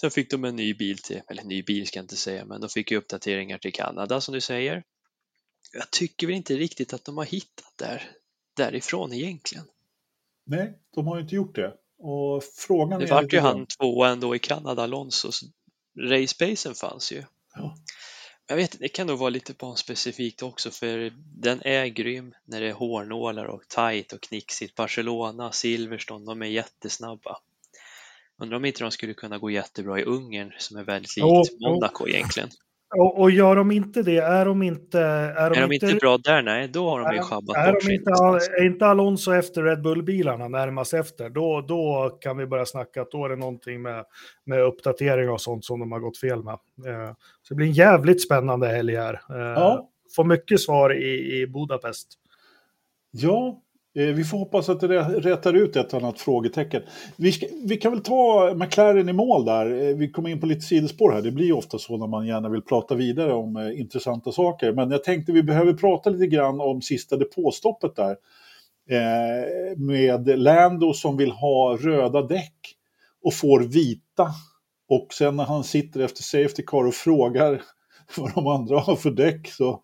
Sen fick de en ny bil till, eller ny bil ska jag inte säga, men de fick ju uppdateringar till Kanada som du säger. Jag tycker väl inte riktigt att de har hittat där, därifrån egentligen. Nej, de har ju inte gjort det. Och frågan det är... vart ju han tvåa ändå i Kanada, Alonso. Racepacen fanns ju. Ja. Jag vet det kan nog vara lite banspecifikt också för den är grym när det är hårnålar och tight och knixigt. Barcelona, Silverstone, de är jättesnabba. Undrar om inte de skulle kunna gå jättebra i Ungern som är väldigt likt Jo, Monaco egentligen. Och, och gör de inte det, är de inte... Är de, Är de inte bra där, nej, då har de ju schabbat är, bort de sig inte, är inte Alonso efter Red Bull-bilarna närmast efter, då, då kan vi börja snacka att då är det någonting med, med uppdatering och sånt som de har gått fel med. Eh, Så det blir en jävligt spännande helg här. Eh, Ja. Får mycket svar i, i Budapest. Ja, Eh, vi får hoppas att det rätar ut ett annat frågetecken. Vi, ska, vi kan väl ta McLaren i mål där. Eh, vi kommer in på lite sidospår här. Det blir ju ofta så när man gärna vill prata vidare om eh, intressanta saker. Men jag tänkte vi behöver prata lite grann om sista depåstoppet där. Eh, med Lando som vill ha röda däck och får vita. Och sen när han sitter efter Safety Car och frågar vad de andra har för däck så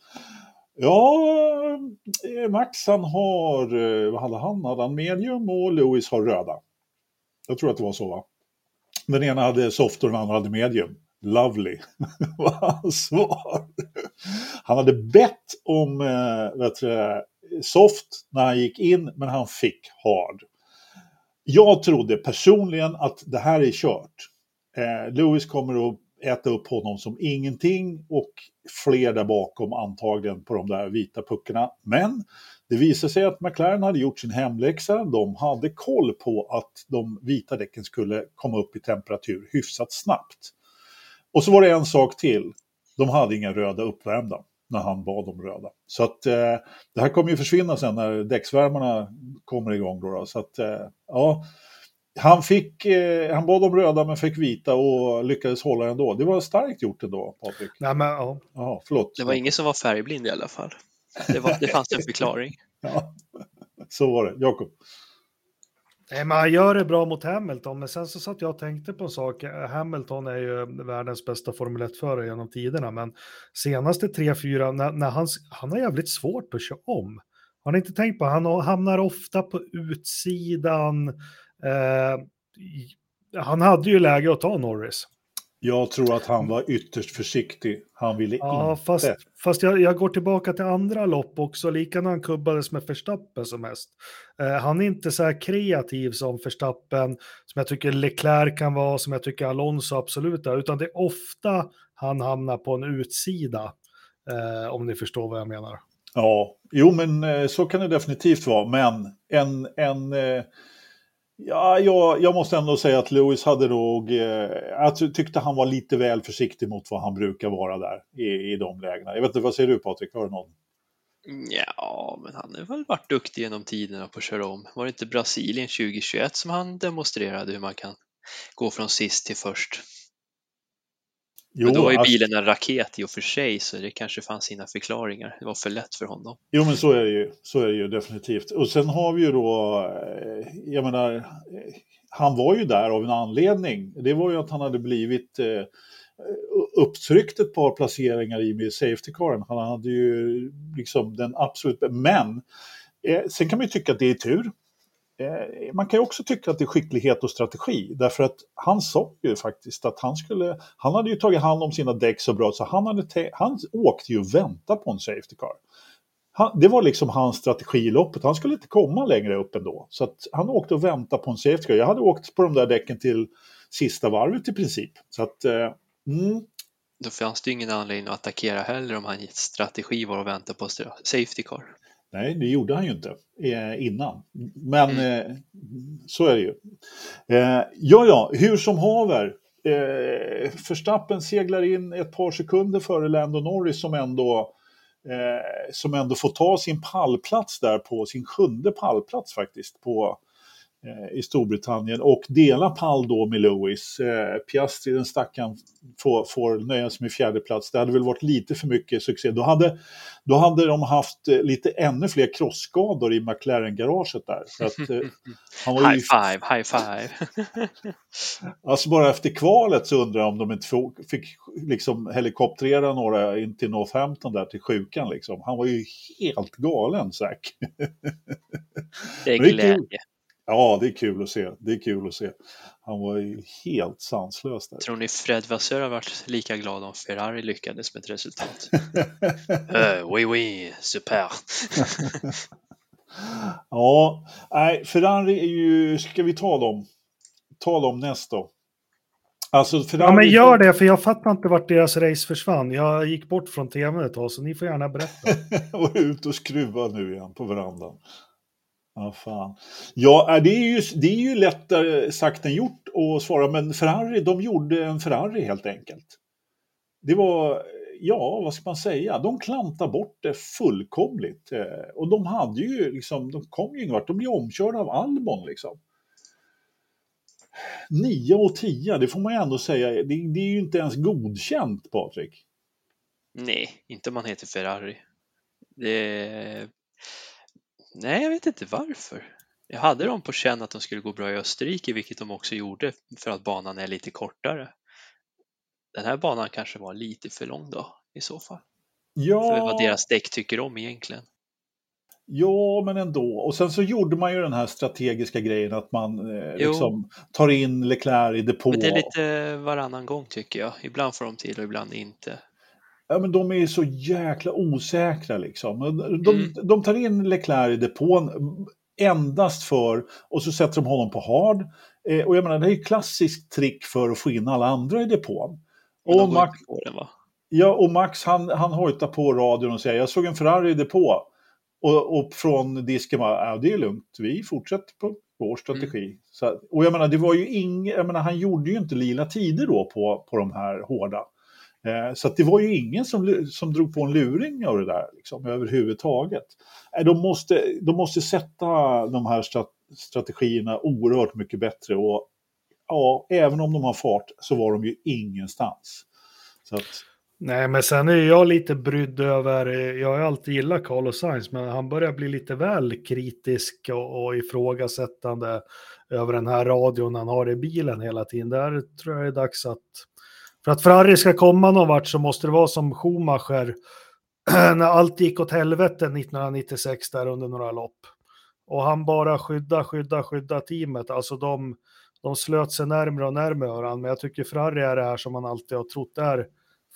Ja, eh, Max han har, eh, vad hade han? Hade han medium och Lewis har röda. Jag tror att det var så va? Den ena hade soft och den andra hade medium. Lovely, var hans svar. Han hade bett om eh, vet du, soft när han gick in, men han fick hard. Jag trodde personligen att det här är kört. Eh, Lewis kommer att äta upp honom som ingenting och fler där bakom antagligen på de där vita puckarna. Men det visade sig att McLaren hade gjort sin hemläxa. De hade koll på att de vita däcken skulle komma upp i temperatur hyfsat snabbt. Och så var det en sak till. De hade inga röda uppvärmda när han bad om röda. Så att eh, det här kommer ju försvinna sen när däcksvärmarna kommer igång. Då, då. Så att eh, ja, han, fick, eh, han bad om röda men fick vita och lyckades hålla ändå. Det var starkt gjort ändå, Patrik. Nej, men, ja. Jaha, förlåt. Det var ingen som var färgblind i alla fall. Det, var, det fanns en förklaring. Ja, så var det. Jakob. Nej, men han gör det bra mot Hamilton, men sen så satt jag och tänkte på en sak. Hamilton är ju världens bästa Formel 1-förare genom tiderna, men senaste 3-4, när, när han, han har jävligt svårt att köra om. Har ni inte tänkt på, han hamnar ofta på utsidan. Eh, han hade ju läge att ta Norris. Jag tror att han var ytterst försiktig. Han ville Ja, inte. fast, fast jag, jag går tillbaka till andra lopp också, lika när han kubbades med Verstappen som mest. Eh, han är inte så här kreativ som Verstappen, som jag tycker Leclerc kan vara, som jag tycker Alonso absolut är, utan det är ofta han hamnar på en utsida, eh, om ni förstår vad jag menar. Ja, jo men eh, så kan det definitivt vara. Men en, en eh, ja, jag, jag måste ändå säga att Lewis hade nog, eh, jag tyckte han var lite väl försiktig mot vad han brukar vara där i, i de lägena. Jag vet inte, vad säger du Patrik? Har du någon? Ja, men han har väl varit duktig genom tiderna på att köra om. Var det inte Brasilien 2021 som han demonstrerade hur man kan gå från sist till först? Jo, men då var ju alltså- bilen en raket i och för sig, så det kanske fanns sina förklaringar. Det var för lätt för honom. Jo, men så är det ju. Så är det ju definitivt. Och sen har vi ju då, eh, jag menar, eh, han var ju där av en anledning. Det var ju att han hade blivit eh, upptryckt ett par placeringar i med safety caren. Han hade ju liksom den absolut, men eh, sen kan man ju tycka att det är tur. Eh, man kan ju också tycka att det är skicklighet och strategi, därför att han sa ju faktiskt att han skulle, han hade ju tagit hand om sina däck så bra så han, hade te- han åkte ju och väntade på en safety car. Han, det var liksom hans strategi i loppet, han skulle inte komma längre upp ändå. Så att han åkte och väntade på en safety car. Jag hade åkt på de där däcken till sista varvet i princip. Så att, eh, mm, Då fanns det ju ingen anledning att attackera heller om hans strategi var att vänta på safety car. Nej, det gjorde han ju inte eh, innan. Men eh, så är det ju. Eh, ja, ja, hur som haver. eh, Verstappen seglar in ett par sekunder före Lando Norris som ändå, eh, som ändå får ta sin pallplats där på sin sjunde pallplats faktiskt på, i Storbritannien och dela pall då med Lewis. Eh, Piastri, den stackaren, får, får nöja sig med fjärde plats. Det hade väl varit lite för mycket succé. Då hade, då hade de haft eh, lite ännu fler krossskador i McLaren-garaget där. För att, eh, han var high five, high five. alltså bara efter kvalet så undrar jag om de inte fick liksom helikopterera några in till Northampton där till sjukan liksom. Han var ju helt galen, Zack. det är glädje. Ja, det är kul att se. Det är kul att se. Han var ju helt sanslös där. Tror ni Fred Vasseur har varit lika glad om Ferrari lyckades med ett resultat? uh, oui, oui, super. ja, nej, Ferrari är ju, ska vi ta dem? Ta dem näst då. Alltså, Ferrari... Ja, men gör det, för jag fattar inte vart deras race försvann. Jag gick bort från tv ett tag, så ni får gärna berätta. och ut och skruva nu igen på verandan. Ja, fan. Ja, äh, det är, ju, det är ju lättare sagt än gjort att svara, men Ferrari, de gjorde en Ferrari helt enkelt. Det var, ja, vad ska man säga, de klantade bort det fullkomligt. Eh, och de hade ju liksom, de kom ju ingenvart, de blev omkörda av Albon liksom. 9 och 10, det får man ju ändå säga, det, det är ju inte ens godkänt, Patrik. Nej, inte om man heter Ferrari. Det Nej, jag vet inte varför. Jag hade dem på känn att de skulle gå bra i Österrike, vilket de också gjorde för att banan är lite kortare. Den här banan kanske var lite för lång då i så fall. Ja. För vad deras däck tycker om egentligen. Ja, men ändå. Och sen så gjorde man ju den här strategiska grejen att man eh, liksom tar in Leclerc i depå. Men det är lite varannan gång tycker jag. Ibland får de till och ibland inte ja, men de är så jäkla osäkra liksom. De, mm. de tar in Leclerc i depån endast för, och så sätter de honom på hard. Eh, och jag menar, det är ju klassiskt trick för att få in alla andra i depån. Och Max, den, ja, och Max han, han hojtar på radion och säger jag såg en Ferrari i depå. Och, och från disken bara, ja det är lugnt, vi fortsätter på vår strategi. Mm. Så, och jag menar, det var ju ing, jag menar, han gjorde ju inte lila tider då på, på de här hårda. Eh, så det var ju ingen som, som drog på en luring av det där liksom, överhuvudtaget. Eh, de måste, de måste sätta de här strategierna oerhört mycket bättre och ja, även om de har fart så var de ju ingenstans. Så att... Nej, men sen är jag lite brydd över, eh, jag har alltid gillat Carlos Sainz, men han börjar bli lite väl kritisk och, och ifrågasättande över den här radion han har i bilen hela tiden. Där tror jag det är dags att för att Ferrari ska komma någon vart så måste det vara som Schumacher när allt gick åt helvete 1996 där under några lopp. Och han bara skydda, skydda, skydda teamet. Alltså de, de slöt sig närmre och närmre varandra. Men jag tycker Ferrari är det här som man alltid har trott är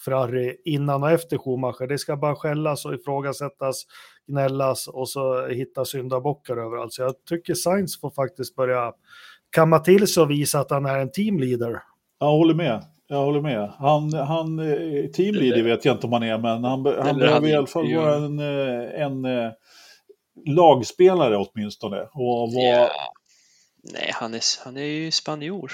Ferrari innan och efter Schumacher. Det ska bara skällas och ifrågasättas, gnällas och så hitta syndabockar överallt. Så jag tycker Sainz får faktiskt börja kamma till sig och visa att han är en teamleader. Jag håller med. Jag håller med. Han, han eh, teamleader vet jag inte om han är, men han, han behöver i alla fall vara en, eh, en, en eh, lagspelare åtminstone. Och var... ja. Nej, han är, han är ju spanjor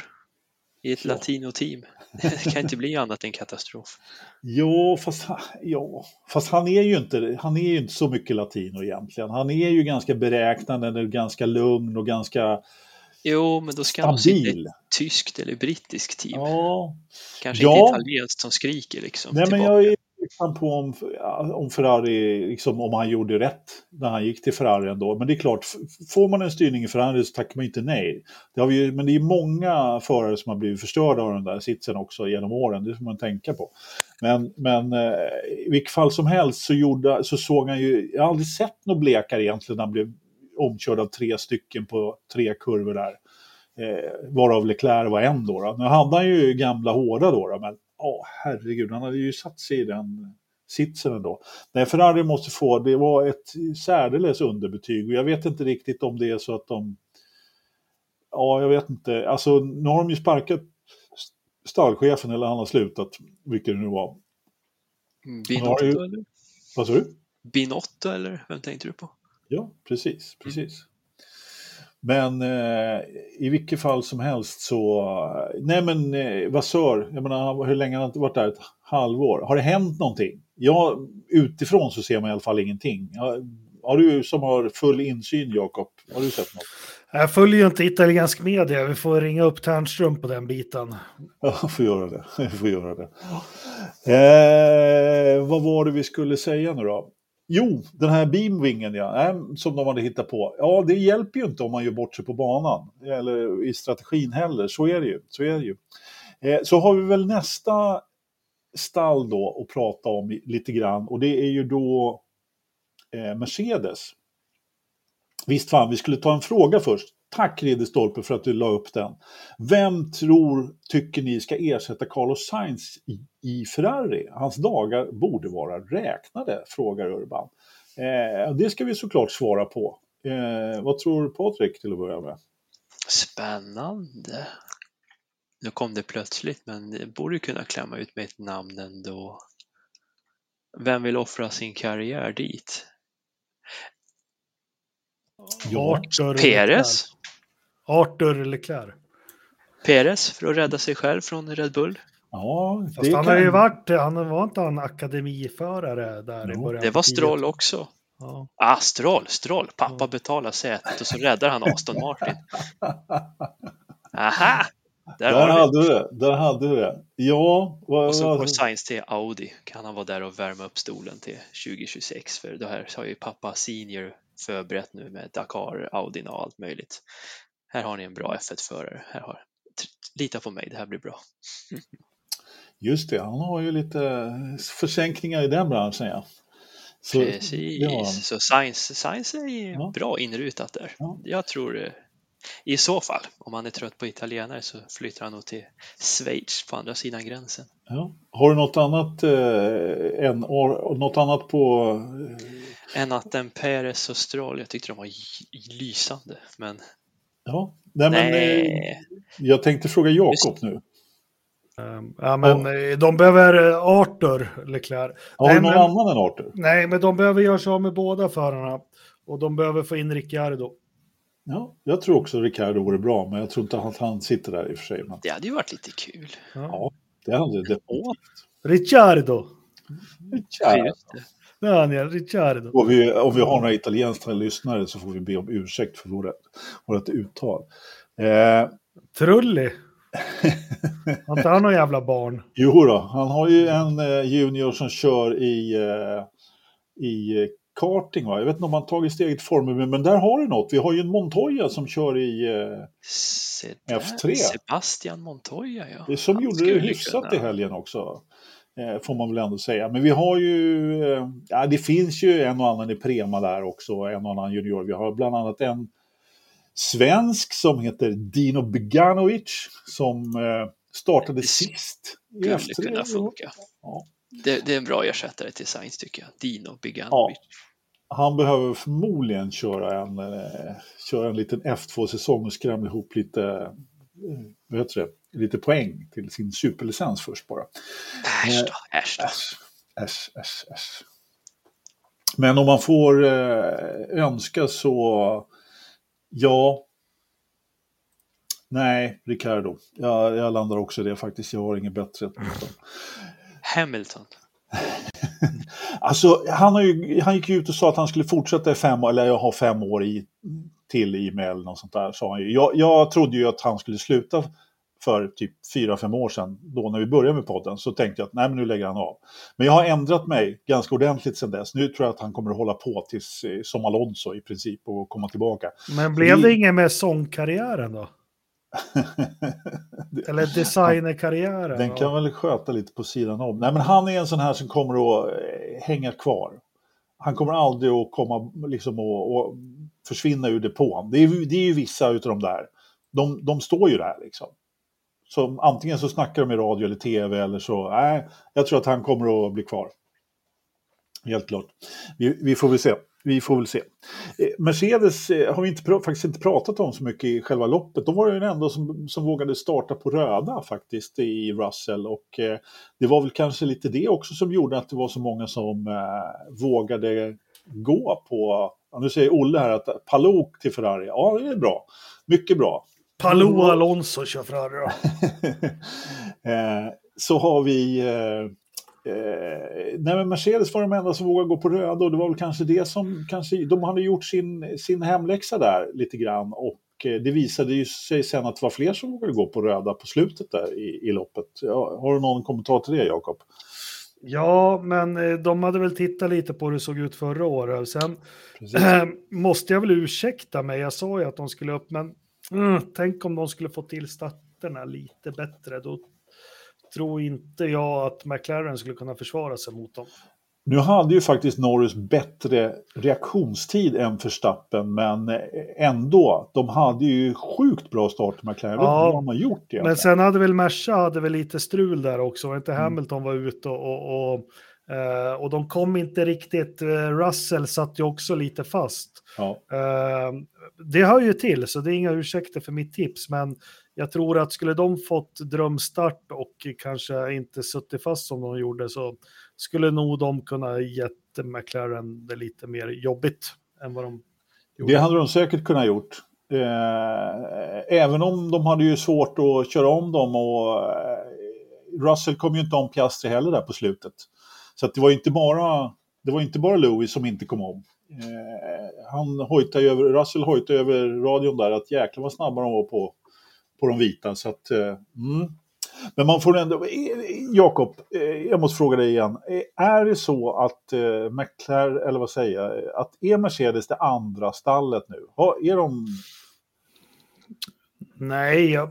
i ett ja. latino-team. Det kan inte bli annat än katastrof. Jo, fast, ja, fast han är ju inte, han är ju inte så mycket latino egentligen. Han är ju ganska beräknande, ganska lugn och ganska Jo, men då ska han sitta i ett tyskt eller brittiskt team. Ja. Kanske ja. inte italienskt som skriker liksom. Nej, men jag är tveksam på om, om Ferrari, liksom, om han gjorde rätt när han gick till Ferrari ändå. Men det är klart, får man en styrning i Ferrari så tackar man inte nej. Det har vi, men det är många förare som har blivit förstörda av den där sitsen också genom åren, det får man tänka på. Men, men eh, i vilket fall som helst så, gjorde, så såg han ju, jag har aldrig sett något blekare egentligen när han blev omkörd av tre stycken på tre kurvor där. Eh, varav Leclerc var en då, då. Nu hade han ju gamla hårda då, då men åh, herregud, han hade ju satt sig i den sitsen ändå. Nej, Ferrari måste få, det var ett särdeles underbetyg och jag vet inte riktigt om det är så att de Ja, jag vet inte. Alltså, nu har de ju sparkat stallchefen eller han har slutat, vilket det nu var. Binotto ju... eller? Vad sa du? Binotto eller vem tänkte du på? Ja, precis, precis. Mm. Men eh, i vilket fall som helst så, nej men eh, Vassör, jag menar hur länge har han varit där? Ett halvår. Har det hänt någonting? Ja, utifrån så ser man i alla fall ingenting. Ja, har du som har full insyn, Jakob, har du sett något? Jag följer ju inte italiensk media, vi får ringa upp Ternström på den biten. Ja, vi får göra det. Vi får göra det. Eh, vad var det vi skulle säga nu då? Jo, den här beamwingen ja, som de hade hittat på. Ja, det hjälper ju inte om man gör bort sig på banan. Eller i strategin heller, så är det ju. Så, är det ju. Eh, så har vi väl nästa stall då att prata om lite grann och det är ju då eh, Mercedes. Visst fan, vi skulle ta en fråga först. Tack Ridderstolpe för att du la upp den. Vem tror, tycker ni ska ersätta Carlos Sainz i, i Ferrari? Hans dagar borde vara räknade, frågar Urban. Eh, det ska vi såklart svara på. Eh, vad tror Patrik till att börja med? Spännande. Nu kom det plötsligt, men det borde kunna klämma ut med ett namn ändå. Vem vill offra sin karriär dit? Ja. Peres? Arthur Leclerc. Peres för att rädda sig själv från Red Bull. Ja, det Fast han kan... har ju varit, han var inte en akademiförare där jo. i början. Det var Stroll också. Ja. Ah, Stroll, Stroll. Pappa ja. betalar sätet och så räddar han Aston Martin. Aha! Där, där hade du det. Där hade du det. Ja. Vad, och så går Science till Audi. Kan han vara där och värma upp stolen till 2026? För det här har ju pappa senior förberett nu med Dakar, Audin och allt möjligt. Här har ni en bra F1-förare. Här har, lita på mig, det här blir bra. Just det, han har ju lite försänkningar i den branschen ja. Så, Precis, ja. så Science, Science är ja. bra inrutat där. Ja. Jag tror eh, i så fall, om han är trött på italienare så flyttar han nog till Schweiz på andra sidan gränsen. Ja. Har du något annat, eh, än, något annat på eh... än att en Perez och Stroll, jag tyckte de var lysande, men Ja, nej, men nej. Eh, jag tänkte fråga Jakob nu. Ehm, ja, men ja. de behöver eh, Arthur Leclerc. Har du någon men, annan än Arthur? Nej, men de behöver göra sig av med båda förarna. Och de behöver få in Ricciardo. Ja, jag tror också Ricciardo vore bra, men jag tror inte att han sitter där i och för sig. Men... Det hade ju varit lite kul. Ja, ja det hade det. Ricciardo. Ricciardo. Daniel Ricciardo. Och vi, om vi har några italienska lyssnare så får vi be om ursäkt för vårt, vårt uttal. Eh, Trulli. Har inte han några jävla barn? Jo då, han har ju en eh, junior som kör i, eh, i karting. Va? Jag vet inte om han tagit steget Formel men där har du något. Vi har ju en Montoya som kör i eh, F3. Sebastian Montoya, ja. Det som han gjorde det hyfsat kunna. i helgen också. Eh, får man väl ändå säga. Men vi har ju, eh, ja det finns ju en och annan i Prema där också, en och annan junior. Vi har bland annat en svensk som heter Dino Beganovic som eh, startade det sist. Skulle kunna funka. Ja. Det, det, är en bra ersättare till Sainz tycker jag, Dino Beganovic. Ja. Han behöver förmodligen köra en, köra en liten F2-säsong och skramla ihop lite vad heter det, lite poäng till sin superlicens först bara. Äsch då, äsch då. Äsch, äsch, äsch. Men om man får eh, önska så, ja, nej, Ricardo. Jag, jag landar också i det faktiskt, jag har inget bättre. Hamilton. alltså, han, har ju, han gick ut och sa att han skulle fortsätta i fem år, eller ha fem år i, till i med eller något sånt där. Sa han ju. Jag, jag trodde ju att han skulle sluta för typ fyra fem år sedan, då när vi började med podden, så tänkte jag att nej men nu lägger han av. Men jag har ändrat mig ganska ordentligt sedan dess. Nu tror jag att han kommer att hålla på tills eh, som Alonso i princip och komma tillbaka. Men blev det inget med sångkarriären då? Eller designerkarriären? Den kan väl sköta lite på sidan om. Nej men han är en sån här som kommer att eh, hänga kvar. Han kommer aldrig att komma liksom och, och försvinna ur depån. Det är, det är ju vissa utav de där. De, de står ju där liksom. Så antingen så snackar de i radio eller tv eller så, nej, jag tror att han kommer att bli kvar. Helt klart. Vi, vi får väl se. Vi får väl se. Eh, Mercedes eh, har vi inte, faktiskt inte pratat om så mycket i själva loppet. De var ju den enda som, som vågade starta på röda faktiskt i Russell och eh, det var väl kanske lite det också som gjorde att det var så många som eh, vågade gå på Ja, nu säger Olle här att Palou till Ferrari, ja det är bra. Mycket bra. Palou Alonso kör Ferrari då. eh, så har vi eh, eh, nej men Mercedes var de enda som vågade gå på röda och det var väl kanske det som kanske, de hade gjort sin, sin hemläxa där lite grann och eh, det visade ju sig sen att det var fler som vågade gå på röda på slutet där i, i loppet. Ja, har du någon kommentar till det Jakob? Ja, men eh, de hade väl tittat lite på hur det såg ut förra året. Sen äh, måste jag väl ursäkta mig, jag sa ju att de skulle upp, men mm, tänk om de skulle få till starterna lite bättre. Då tror inte jag att McLaren skulle kunna försvara sig mot dem. Nu hade ju faktiskt Norris bättre reaktionstid än Verstappen, men ändå, de hade ju sjukt bra start McLaren. Jag vet Ja, vad de har gjort egentligen. Men sen hade väl Merca hade väl lite strul där också, var inte Mm. Hamilton var ute och, och, och, eh, och de kom inte riktigt, eh, Russell satt ju också lite fast. Ja. Eh, det hör ju till, så det är inga ursäkter för mitt tips, men jag tror att skulle de fått drömstart och kanske inte suttit fast som de gjorde så skulle nog de kunna gett McLaren det lite mer jobbigt än vad de gjorde. Det hade de säkert kunnat gjort. Eh, även om de hade ju svårt att köra om dem och eh, Russell kom ju inte om Piastri heller där på slutet. Så att det var ju inte bara, det var inte bara Lewis som inte kom om. Eh, han hojtade ju över, Russell hojtade över radion där att jäklar vad snabba de var på, på de vita. Så att, eh, mm. Men man får ändå, eh, Jakob, eh, jag måste fråga dig igen. Eh, Är det så att McLaren, eller vad säger jag, att är Mercedes det andra stallet nu? Är de... Nej, jag...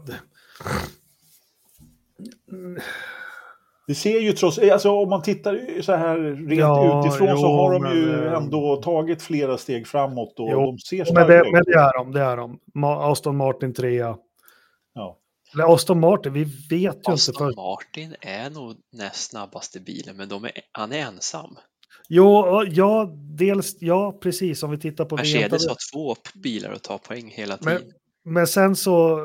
Det ser ju trots, alltså om man tittar så här rent Ja, utifrån så jo, har de men, ju ändå tagit flera steg framåt och Jo, de ser Men starka det, ut. men det är de, det är de. Ma- Aston Martin 3. Ja. Eller Aston Martin, vi vet ju inte Aston. Martin är nog näst snabbaste bilen, men de är, han är ensam. Jo, ja, dels, ja, precis, om vi tittar på Mercedes har två bilar att ta poäng hela Men- tiden. Men sen så,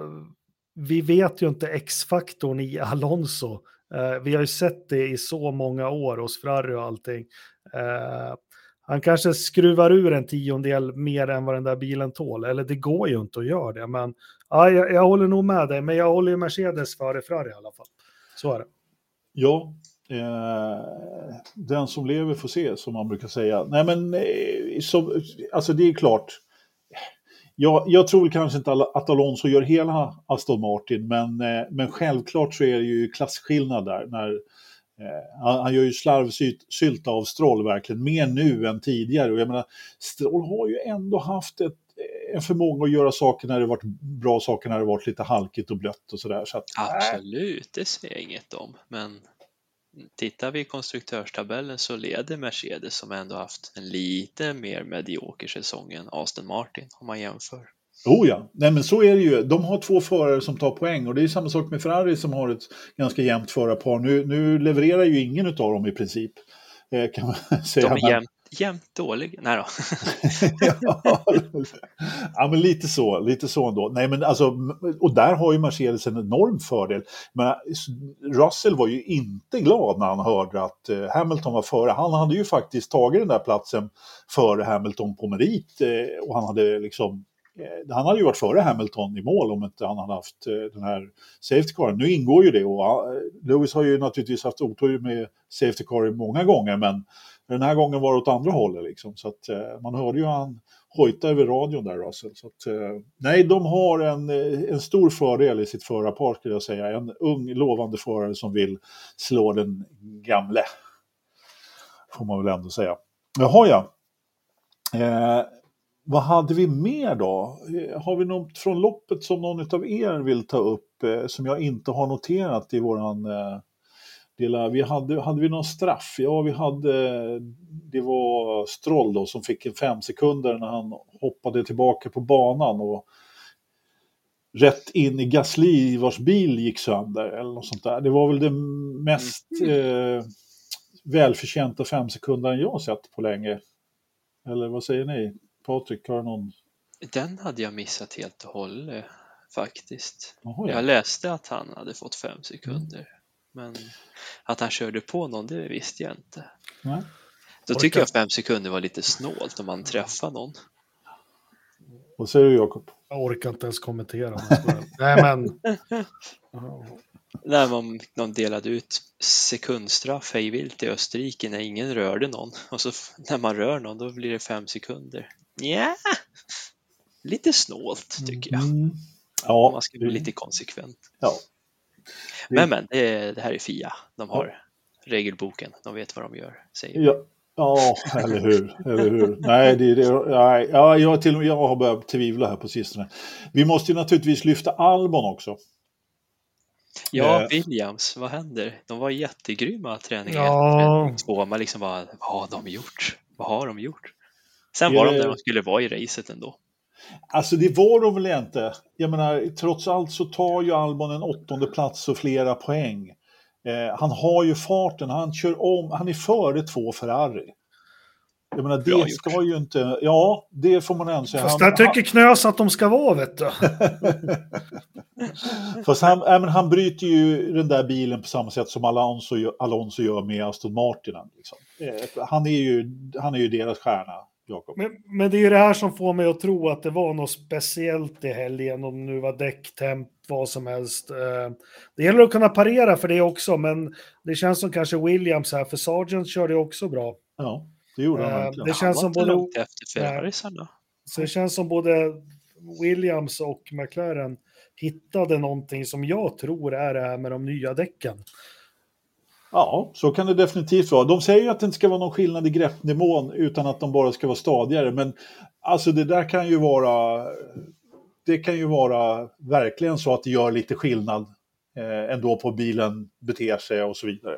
vi vet ju inte X-faktorn i Alonso. Eh, vi har ju sett det i så många år hos Ferrari och allting. Eh, han kanske skruvar ur en tiondel mer än vad den där bilen tål. Eller det går ju inte att göra det. Men ja, jag, jag håller nog med dig. Men jag håller ju Mercedes före Ferrari i alla fall. Så är det. Ja, eh, den som lever får se, som man brukar säga. Nej, men eh, så, alltså det är klart. Jag, jag tror väl kanske inte att Alonso gör hela Aston Martin, men, eh, men självklart så är det ju klasskillnad där. När, eh, han, han gör ju slarvsylta av Stroll verkligen, mer nu än tidigare. Och jag menar, Stroll har ju ändå haft ett, en förmåga att göra saker när det varit bra saker, när det varit lite halkigt och blött och sådär. Så att, Absolut, det säger jag inget om. Men tittar vi i konstruktörstabellen så leder Mercedes som ändå haft en lite mer medioker säsong än Aston Martin om man jämför. Oh ja, nej men så är det ju. De har två förare som tar poäng och det är samma sak med Ferrari som har ett ganska jämnt förarpar. Nu, nu levererar ju ingen av dem i princip. Eh, kan man säga. De är jämnt, Jämt dålig? Nej då. ja, men lite så, lite så ändå. Nej, men alltså, och där har ju Mercedes en enorm fördel. Men Russell var ju inte glad när han hörde att eh, Hamilton var före. Han hade ju faktiskt tagit den där platsen före Hamilton på merit eh, och han hade liksom eh, han hade ju varit före Hamilton i mål om inte han hade haft den här Safety Car. Nu ingår ju det och Lewis har ju naturligtvis haft otur med Safety Car många gånger men den här gången var det åt andra hållet liksom. Så att eh, man hörde ju han hojta över radion där Russell. Så att, eh, nej, de har en, eh, en stor fördel i sitt förarpar skulle jag säga. En ung lovande förare som vill slå den gamle. Får man väl ändå säga. Jaha ja. Eh, vad hade vi mer då? Eh, har vi något från loppet som någon av er vill ta upp eh, som jag inte har noterat i våran eh, dela? Vi hade, hade vi någon straff? Ja, vi hade, det var Stroll då som fick en fem sekunder när han hoppade tillbaka på banan och rätt in i Gasly vars bil gick sönder eller något sånt där. Det var väl det mest eh, välförtjänta fem sekunder jag sett på länge. Eller vad säger ni? Patrik, har du någon? Den hade jag missat helt och hållet faktiskt. Jag ja. läste att han hade fått fem sekunder. Men att han körde på någon, det visste jag inte. Nej. Då tycker jag fem sekunder var lite snålt om man träffar någon. Vad säger du Jakob? Jag orkar inte ens kommentera. Nej, men... När man, de delade ut sekundstraff hejvilt i Österrike när ingen rörde någon. Och så när man rör någon då blir det fem sekunder. Ja, lite snålt tycker jag. Mm. Ja, man ska bli lite konsekvent. ja. Men men, det, är- det här är Fia. De har regelboken. De vet vad de gör. Säger. Ja, ja eller hur. Eller hur. Nej, det, är det, nej, ja, jag, till och med jag har börjat tvivla här på sistone. Vi måste ju naturligtvis lyfta Albon också. Ja, Eh. Williams, vad händer? De var jättegrymma träning ett, Ja. träning två. Man liksom bara, vad har de gjort? Vad har de gjort? Sen var de det- där de skulle vara i racet ändå. Alltså det var de väl inte. Jag menar, trots allt så tar ju Albon en åttonde plats och flera poäng. Eh, han har ju farten, han kör om, han är före två Ferrari. Jag menar, Bra det gjort. ska ju inte, ja, det får man ändå säga. Fast Han- där tycker Knös att de ska vara, vet du. Fast han, äh, men han bryter ju den där bilen på samma sätt som Alonso, gör- Alonso gör med Aston Martinen. Liksom. Eh, Han, är ju, han är ju deras stjärna, Jakob. Men, men det är ju det här som får mig att tro att det var något speciellt i helgen, om det nu var däcktemp, vad som helst. Eh, Det gäller att kunna parera för det också, men det känns som kanske Williams här, för Sargent körde också bra. Ja, det gjorde han Eh, verkligen. det känns som både- efter Ferrarisarna. Så det känns som både Williams och McLaren hittade någonting som jag tror är det här med de nya däcken. Ja, så kan det definitivt vara. De säger ju att det inte ska vara någon skillnad i greppnivån utan att de bara ska vara stadigare. Men alltså det där kan ju vara, det kan ju vara verkligen så att det gör lite skillnad eh, ändå på bilen beter sig och så vidare.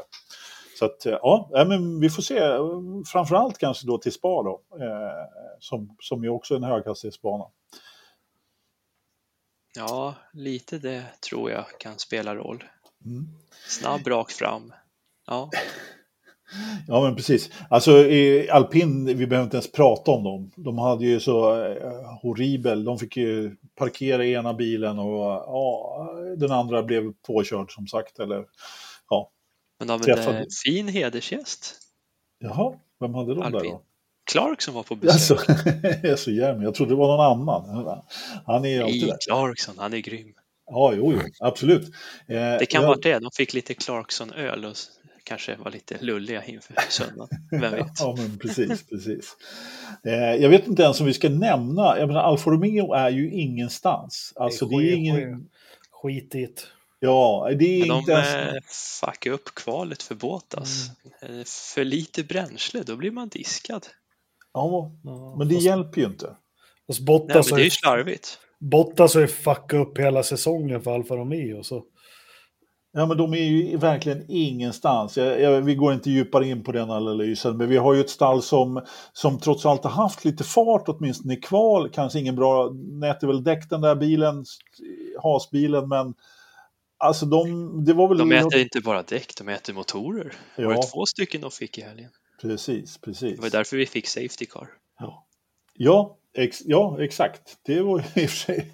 Så att eh, ja, men vi får se. Framförallt kanske då till Spa då, eh, som, som ju också är en höghastighetsbana. Ja, lite det tror jag kan spela roll. Mm. Snabb rakt fram. Ja, Ja, men precis. Alltså i alpin, vi behöver inte ens prata om dem. De hade ju så eh, horribel, de fick ju parkera ena bilen och ja, den andra blev påkörd som sagt. Eller, ja. men de hade en fin hedersgäst. Jaha, vem hade de där Alpin. då? Clark som var på besök. Alltså, jag är så jävla, jag trodde det var någon annan. Han är alltid där. Clarkson, han är grym. Ja, jo, jo, absolut. Eh, Det kan jag- vara det, de fick lite Clarkson-öl och kanske var lite lulliga inför söndagen. Vem vet? Ja, men precis, precis. Eh, jag vet inte ens om vi ska nämna, jag menar Alfa Romeo är ju ingenstans. Alltså det är skit- ingen, Skit i det. ja, det är Men inte de ens... eh, fuckade upp kvalet för Båtas. Mm. Eh, För lite bränsle, då blir man diskad. Ja, men det fast, hjälper ju inte. fast Nej, Bottas, men har det är ju, ju slarvigt. Bottas har ju fuckat upp hela säsongen för Alfa Romeo. Så. Ja, men de är ju verkligen ingenstans. Jag, jag, vi går inte djupare in på den analysen, men vi har ju ett stall som, som trots allt har haft lite fart, åtminstone i kval. Kanske ingen bra, nät är väl däck den där bilen, hasbilen, men alltså de, det var väl... De äter inte bara däck, de äter motorer. Var Ja. det två stycken de fick i helgen? Precis, precis. Det var därför vi fick Safety Car. Ja, ja, ex, ja, exakt. Det var i och för sig...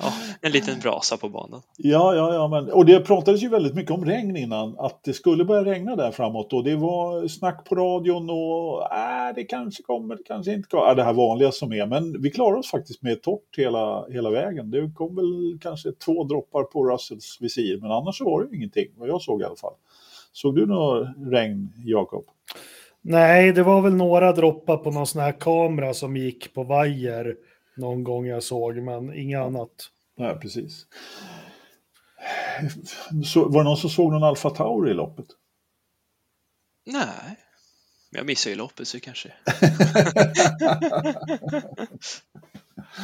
Ja, en liten brasa på banan. Ja, ja, ja, men och det pratades ju väldigt mycket om regn innan, att det skulle börja regna där framåt och det var snack på radion och äh, det kanske kommer, det kanske inte kommer, äh, det här vanliga som är, men vi klarade oss faktiskt med torrt hela, hela vägen. Det kom väl kanske två droppar på Russells visir, men annars så var det ju ingenting, vad jag såg i alla fall. Såg du något regn, Jakob? Nej, det var väl några droppar på någon sån här kamera som gick på vajer någon gång jag såg, men inget annat. Nej, precis. Så, var det någon som såg någon Alfa Tauri i loppet? Nej, men jag missade ju loppet så kanske.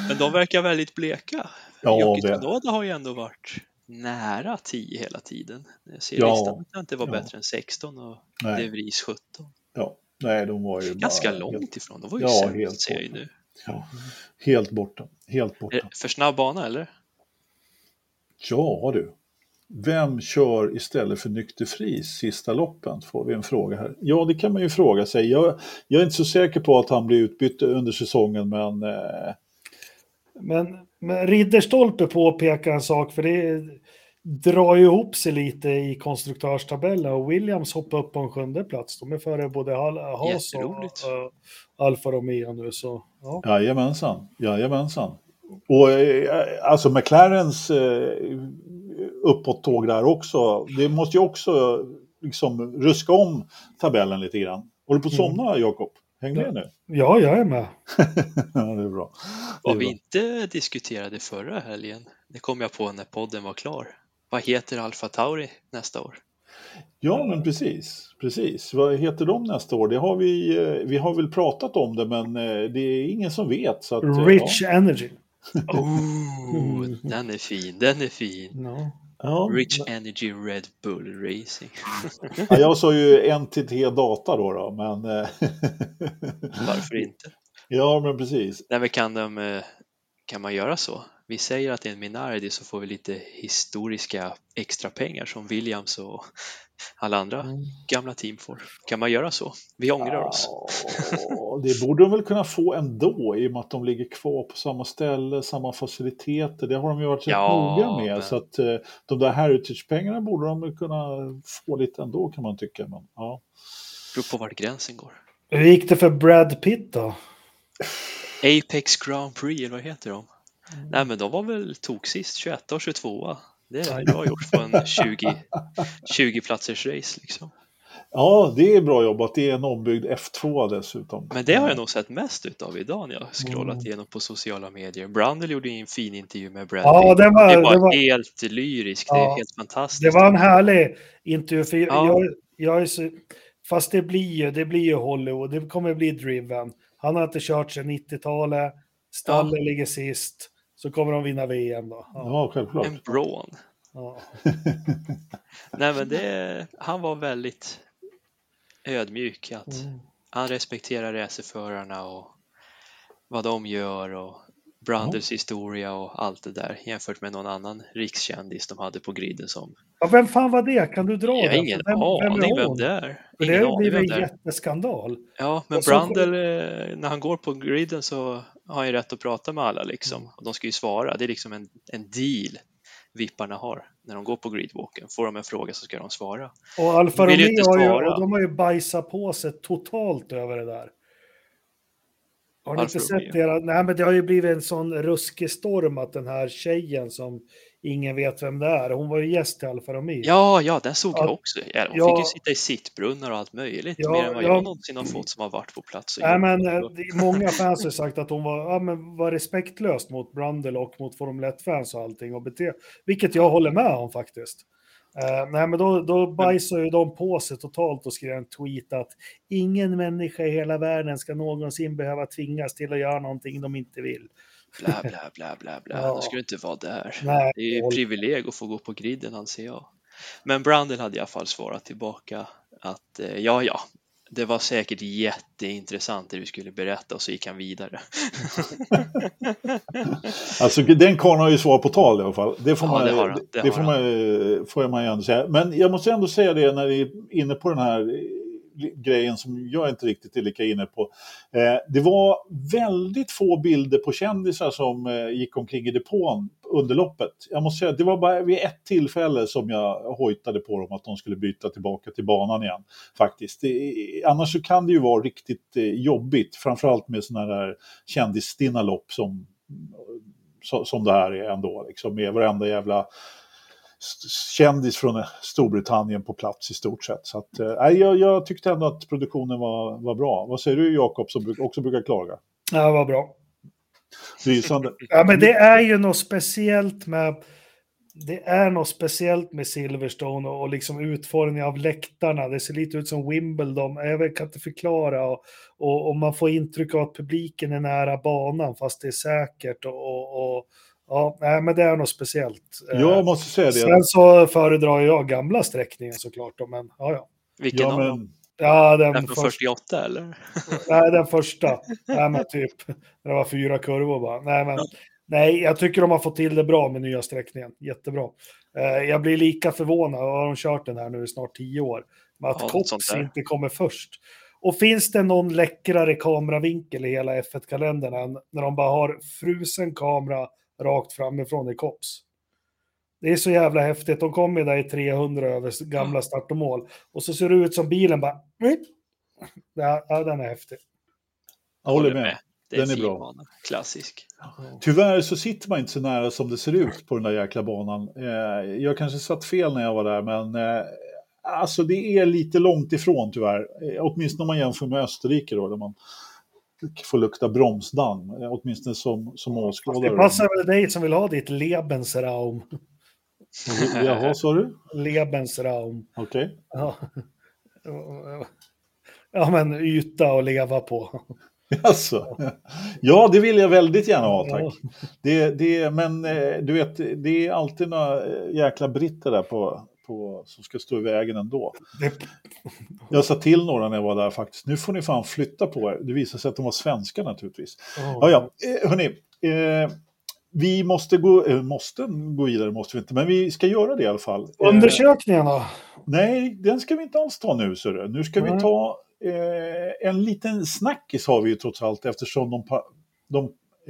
Men de verkar väldigt bleka. Ja, det- Tsunoda har ju ändå varit nära 10 hela tiden. Jag ser Ja, listan att det inte var ja. bättre än 16 och Nej. De Vries 17. Ja, nej, de var ju Ganska bara långt Helt, ifrån. De var ju Ja, sämst helt ser jag ju borta. nu. ja, helt borta. Helt borta. Är det För snabb bana eller? Ja du. Vem kör istället för Nykter Fris sista loppen? Får vi en fråga här. Ja, det kan man ju fråga sig. Jag, jag är inte så säker på att han blir utbytt under säsongen, men eh, Men, men Ridderstolpe påpekar en sak, för det är, drar ju ihop sig lite i konstruktörstabellen och Williams hoppar upp på en sjunde plats. De är före både Haas och uh, Alfa Romeo nu. Så, ja. Jajamensan, jajamensan. Och eh, alltså McLarens eh, uppåt-tåg där också, det måste ju också liksom ruska om tabellen lite grann. Håller på att mm. somna, mm. Jakob? Häng med nu. Ja, jag är med. ja, det är bra. Vad vi inte diskuterade förra helgen, det kom jag på när podden var klar. Vad heter Alfa Tauri nästa år? Ja, men precis, precis. Vad heter de nästa år? Det har vi, eh, vi har väl pratat om det, men eh, det är ingen som vet. Så att, eh, Rich ja. Energy. Oh, den är fin, den är fin. No. Ja, Rich men... Energy Red Bull Racing. ja, jag sa ju NTT Data då, då men... Varför inte? Ja, men precis. Nej, men kan, de, kan man göra så? Vi säger att det är en Minardi så får vi lite historiska extra pengar som Williams och alla andra mm. gamla team får. Kan man göra så? Vi ångrar ja, oss. det borde de väl kunna få ändå i och med att de ligger kvar på samma ställe, samma faciliteter. Det har de ju varit rätt ja, noga med. Men... Så att eh, de där heritage-pengarna borde de väl kunna få lite ändå kan man tycka. Men, ja. Beror på vart gränsen går. Hur gick det för Brad Pitt då? Apex Grand Prix, eller vad heter de? Mm. Nej, men de var väl tog sist, 21 och 22. Det är bra gjort på en 20, 20 platsers race liksom. Ja, det är bra jobbat. Det är en ombyggd F2 dessutom. Men det har jag nog sett mest utav idag när jag scrollat mm. igenom på sociala medier. Brundle gjorde en fin intervju med Brad ja, det var, det var, det var helt lyrisk. Ja, det är helt fantastiskt. Det var en härlig intervju. För ja. jag, jag är så, fast det blir ju, det blir ju Hollywood. Det kommer bli driven. Han har inte kört sedan 90-talet. Stallen ja. ligger sist. Så kommer de vinna VM då. Ja, ja självklart. En Braun. Ja. Nej men det, han var väldigt ödmjuk. Att mm. Han respekterar racerförarna och vad de gör och Ja. historia och allt det där jämfört med någon annan rikskändis de hade på griden som... Ja, vem fan var det? Kan du dra Jag har ingen vem, aning vem, vem det är. Ingen det blir en jätteskandal. Ja, men Brandel, eh, när han går på griden så har han ju rätt att prata med alla liksom. Och de ska ju svara. Det är liksom en, en deal vipparna har när de går på gridwalken. Får de en fråga så ska de svara. Och Alfa Romeo har ju, de har ju bajsat på sig totalt över det där. Har ni inte sett det? Nej, men det har ju blivit en sån ruskig storm att den här tjejen som ingen vet vem det är, hon var ju gäst i Alfa Romeo. Ja, ja, den såg jag också. Ja, hon ja, fick ju sitta i sittbrunnar och allt möjligt, ja, mer än vad jag någonsin har fått som har varit på plats. Nej, men eh, många fans har sagt att hon var, ja, men var respektlöst mot Brundle och mot Formel 1-fans och allting och bete, vilket jag håller med om faktiskt. Uh, nej, men då, då bajsar ju de på sig totalt och skrev en tweet att ingen människa i hela världen ska någonsin behöva tvingas till att göra någonting de inte vill. Bla, bla, bla, bla, bla. Ja. De skulle inte vara där. Nej, det är ju ett privileg att få gå på griden anser jag. Men Brandel hade i alla fall svarat tillbaka att eh, ja, ja, det var säkert jätteintressant det du skulle berätta och så gick han vidare. alltså den karln har ju svar på tal i alla fall. Det får ja, man, det har, det, det får, man, får man ju ändå säga. Men jag måste ändå säga det när vi är inne på den här grejen som jag inte riktigt är lika inne på. Eh, det var väldigt få bilder på kändisar som eh, gick omkring i depån under loppet. Jag måste säga att det var bara vid ett tillfälle som jag hojtade på dem att de skulle byta tillbaka till banan igen. Faktiskt. Det, annars så kan det ju vara riktigt eh, jobbigt, framförallt med sådana här kändisstinna lopp som, som det här är ändå. Liksom, med varenda jävla kändis från Storbritannien på plats i stort sett. Så att, äh, jag, jag tyckte ändå att produktionen var, var bra. Vad säger du Jakob som också brukar klaga? Ja, var bra. Lysande. ja, men det är ju något speciellt med det är något speciellt med Silverstone och, och liksom utformningen av läktarna. Det ser lite ut som Wimbledon. Jag kan inte förklara. Och, och, och man får intryck av att publiken är nära banan fast det är säkert. och, och Ja, nej, men det är något speciellt. Jag måste säga det. Sen så föredrar jag gamla sträckningen såklart. Men, ja, ja. Vilken ja, men... Ja, den, den för 48 eller? Nej, den första. Nej, men typ. Det var fyra kurvor bara. Nej, men, nej, jag tycker de har fått till det bra med nya sträckningen. Jättebra. Eh, jag blir lika förvånad, har de kört den här nu i snart tio år, med att ja, Cox inte kommer först. Och finns det någon läckrare kameravinkel i hela F1-kalendern än när de bara har frusen kamera rakt framifrån i kops. Det är så jävla häftigt. De kommer där i 300 över gamla start och mål. Och så ser det ut som bilen bara... Ja, den är häftig. Jag håller med. Det är Den är bra. bana. Klassisk. Tyvärr så sitter man inte så nära som det ser ut på den där jäkla banan. Eh, jag kanske satt fel när jag var där, men eh, alltså det är lite långt ifrån tyvärr. Eh, åtminstone om man jämför med Österrike då, där man får lukta bromsdamm, eh, åtminstone som, som Det åskådare. passar väl dig som vill ha ditt Lebensraum. Jaha, sa du? Lebensraum. Okej. Ja. ja, men yta att leva på. Alltså, ja, det vill jag väldigt gärna ha, tack. Det, det, men eh, du vet, det är alltid några eh, jäkla britter där på, på, som ska stå i vägen ändå. Jag sa till några när jag var där faktiskt, nu får ni fan flytta på er. Det visade sig att de var svenskar naturligtvis. Ja, oh. ja, eh, hörni. Eh, vi måste gå, eh, måste gå vidare, måste vi inte, men vi ska göra det i alla fall. Eh, Undersökningen då? nej, den ska vi inte alls ta nu, så Nu ska vi Nej. ta eh, en liten snackis har vi ju trots allt eftersom de, de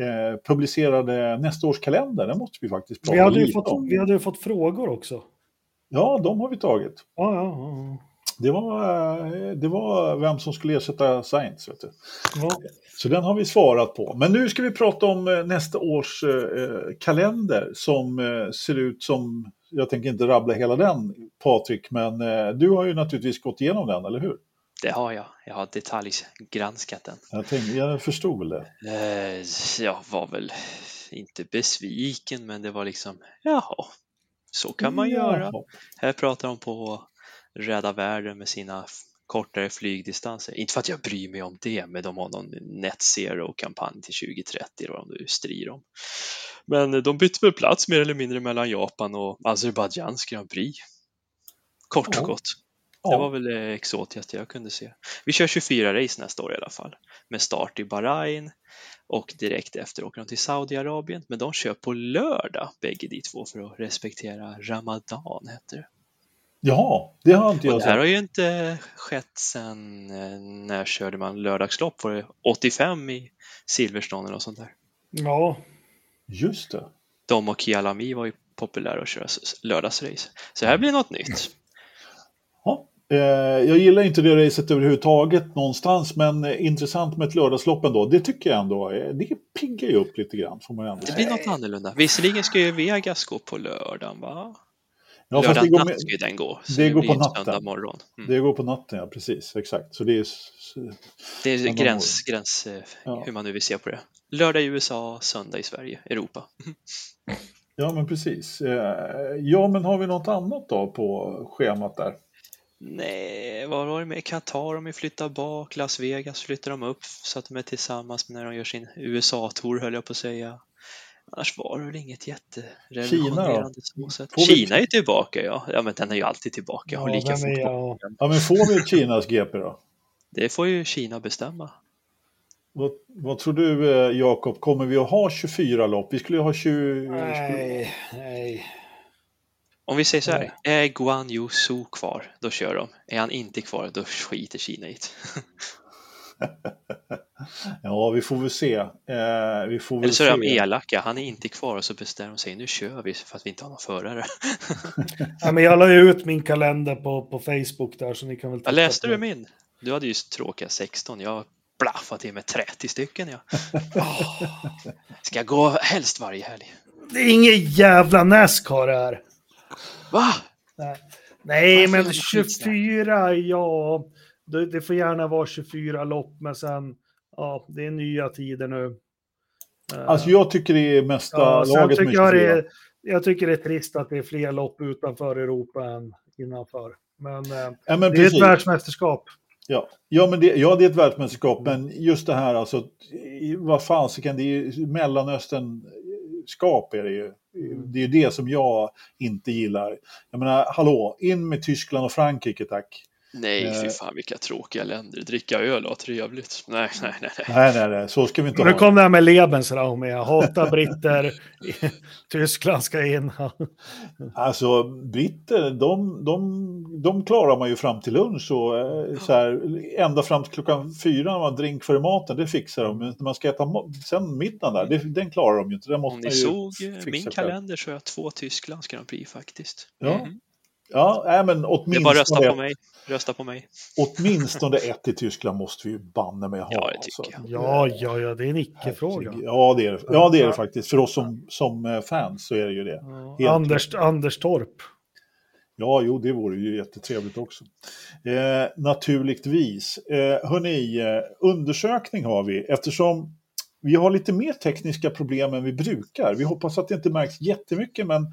eh, publicerade nästa års kalender. Den måste vi faktiskt prata Vi hade, lite fått, om. vi hade ju fått frågor också. Ja, de har vi tagit. Ja, ja, ja. Det var, eh, det var vem som skulle ersätta Sainz. Vet du. ja. Så den har vi svarat på. Men nu ska vi prata om eh, nästa års eh, kalender som ser ut som, jag tänker inte rabbla hela den Patrik, men du har ju naturligtvis gått igenom den, eller hur? Det har jag. Jag har detaljgranskat den. Jag, tänkte, jag förstod väl det. Jag var väl inte besviken, men det var liksom, jaha, så kan man göra. Här pratar de på att rädda världen med sina kortare flygdistanser. Inte för att jag bryr mig om det, men de har någon net zero-kampanj till 2030, eller vad de nu strider om. Men de bytte väl plats mer eller mindre mellan Japan och Azerbajdzjans Grand Prix. Kort och gott. Ja. Det var väl det exotigaste jag kunde se. Vi kör 24 race nästa år i alla fall. Med start i Bahrain och direkt efter åker de till Saudiarabien. Men de kör på lördag, bägge de två, för att respektera Ramadan, heter det. Jaha, det har inte jag det här sett. har ju inte skett sedan, eh, när körde man lördagslopp? Var det 85 i Silverstone och sånt där? ja. Just det. De och Kialami var ju populära att köra lördagsrace. Så här blir något nytt. Eh, jag gillar inte det racet överhuvudtaget någonstans, men intressant med ett lördagslopp ändå. Det tycker jag ändå. eh, Det piggar ju upp lite grann, får man ändå Det blir något annorlunda. Visserligen ska ju Vegas gå på lördagen, va? Ja, Lördag det går, natt ska ju den gå. Så det det, går på natten. morgon. Mm. det går på natten, ja precis. Exakt. Så det är... Det är gräns, gräns eh, Ja. hur man nu vill se på det. Lördag i USA, söndag i Sverige, Europa. Ja, men precis. Ja, men har vi något annat då på schemat där? Nej, vad var det med Qatar? De flyttar bak, Las Vegas flyttar de upp så att de är tillsammans när de gör sin USA-tour höll jag på att säga. Annars var det väl inget jätterevolutionerande så sätt. Får vi- Kina är tillbaka, ja. Ja, men den är ju alltid tillbaka och Ja, lika den fort. är, ja. Ja, men får vi Kinas GP då? Det får ju Kina bestämma. Vad, vad tror du, eh, Jakob? Kommer vi att ha 24 lopp? Vi skulle ju ha 20... Nej, nej. Om vi säger så här, är Guan Yu Su kvar, då kör de. Är han inte kvar, då skiter Kina i det. Ja, vi får väl se. Eh, vi får väl Eller så är de elaka, han är inte kvar och så bestämmer de sig, nu kör vi för att vi inte har någon förare. Ja, men jag la ju ut min kalender på, på Facebook där så ni kan väl Jag titta läste på du min? Du hade ju tråkiga 16, jag blaffade till med 30 stycken. Ja. Ska gå helst varje helg. Det är ingen jävla Nascar det här. Va? Nej, Nej Varför men är det skitsnack? 24, ja. Det, det får gärna vara 24 lopp, men sen, ja, det är nya tider nu. Eh, Alltså jag tycker det är mesta ja, laget tycker jag, 24. det är, jag tycker det är trist att det är fler lopp utanför Europa än innanför. Men eh, Ja, men det är ett precis. världsmästerskap. Ja, ja, men det, ja, det är ett världsmästerskap, men just det här alltså, vad fan så kan det ju, Mellanöstern-skap är det ju. Det är ju det som jag inte gillar. Jag menar, hallå, in med Tyskland och Frankrike tack. Nej, fy fan vilka tråkiga länder. Dricka öl och trevligt. Nej, nej, nej. Nej, nej, nej, så ska vi inte Nu ha kom det här med Lebensraum. Jag hatar britter. Tyskland ska in. Alltså, britter, de, de, de klarar man ju fram till lunch och eh, så här, ända fram till klockan fyra när man drink före maten, det fixar de. Men när man ska äta sen middagen där, det, den klarar de ju inte. Den måste Om ni såg eh, min kalender så har jag två Tysklands Grand Prix faktiskt. Ja, Mhm. Ja, nej, men Det är bara rösta åtminstone, på mig. Rösta på mig. åtminstone ett i Tyskland måste vi ju banne med ha. Ja, det tycker alltså. Ja, ja, ja, det är en icke-fråga. Ja, det är det, ja, det, är det faktiskt. För oss som, som eh, fans så är det ju det. Ja, Anders, Anders Torp. Ja, jo, det vore ju jättetrevligt också. Eh, naturligtvis. Eh, hörni, eh, undersökning har vi eftersom vi har lite mer tekniska problem än vi brukar. Vi hoppas att det inte märks jättemycket, men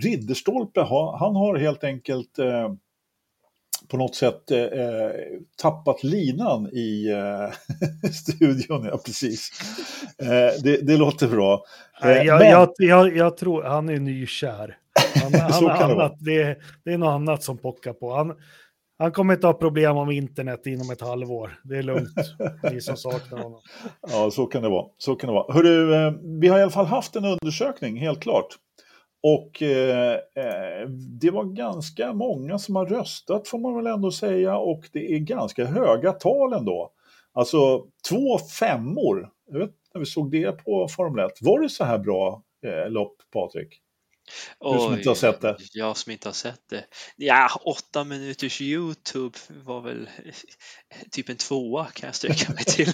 Ridderstolpe, han har helt enkelt eh, på något sätt eh, eh, tappat linan i eh, studion. Ja, precis. Eh, det, det låter bra. Eh, jag, men- jag, jag, jag tror han är nykär. Han, han, vara. annat, det, det är något annat som pockar på. Han, han kommer inte ha problem om internet inom ett halvår. Det är lugnt, ni som saknar honom. Ja, så kan det vara. Så kan det vara. Hörru, vi har i alla fall haft en undersökning, helt klart. Och eh, eh, det var ganska många som har röstat får man väl ändå säga och det är ganska höga tal ändå. Alltså två femmor. Jag vet när vi såg det på Formel 1. Var det så här bra eh, lopp, Patrik? Du som inte har sett det. Jag som inte har sett det. Ja, åtta minuters YouTube var väl typ en tvåa kan jag sträcka mig till.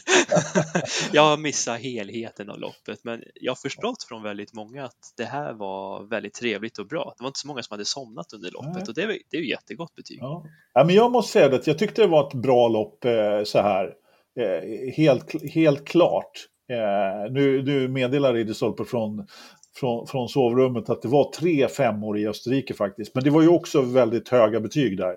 jag har missat helheten av loppet, men jag har förstått från väldigt många att det här var väldigt trevligt och bra. Det var inte så många som hade somnat under loppet Nej. och det är, det är ju jättegott betyg. Ja. Ja, men jag måste säga det, att jag tyckte det var ett bra lopp eh, så här. Eh, helt, helt klart. Eh, nu, nu meddelar Ridderstolpe från, från, från sovrummet att det var tre femmor i Österrike faktiskt. Men det var ju också väldigt höga betyg där.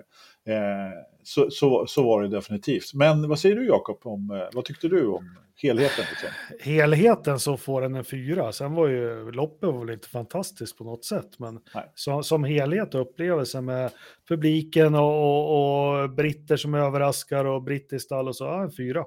Eh, så, så, så var det definitivt. Men vad säger du Jakob? Om, eh, vad tyckte du om helheten? Liksom? Helheten så får den en fyra. Sen var ju loppet var väl inte fantastiskt på något sätt. Men Nej. som, som helhet och upplevelse med publiken och, och, och britter som överraskar och brittiskt stall och så, ja, en fyra.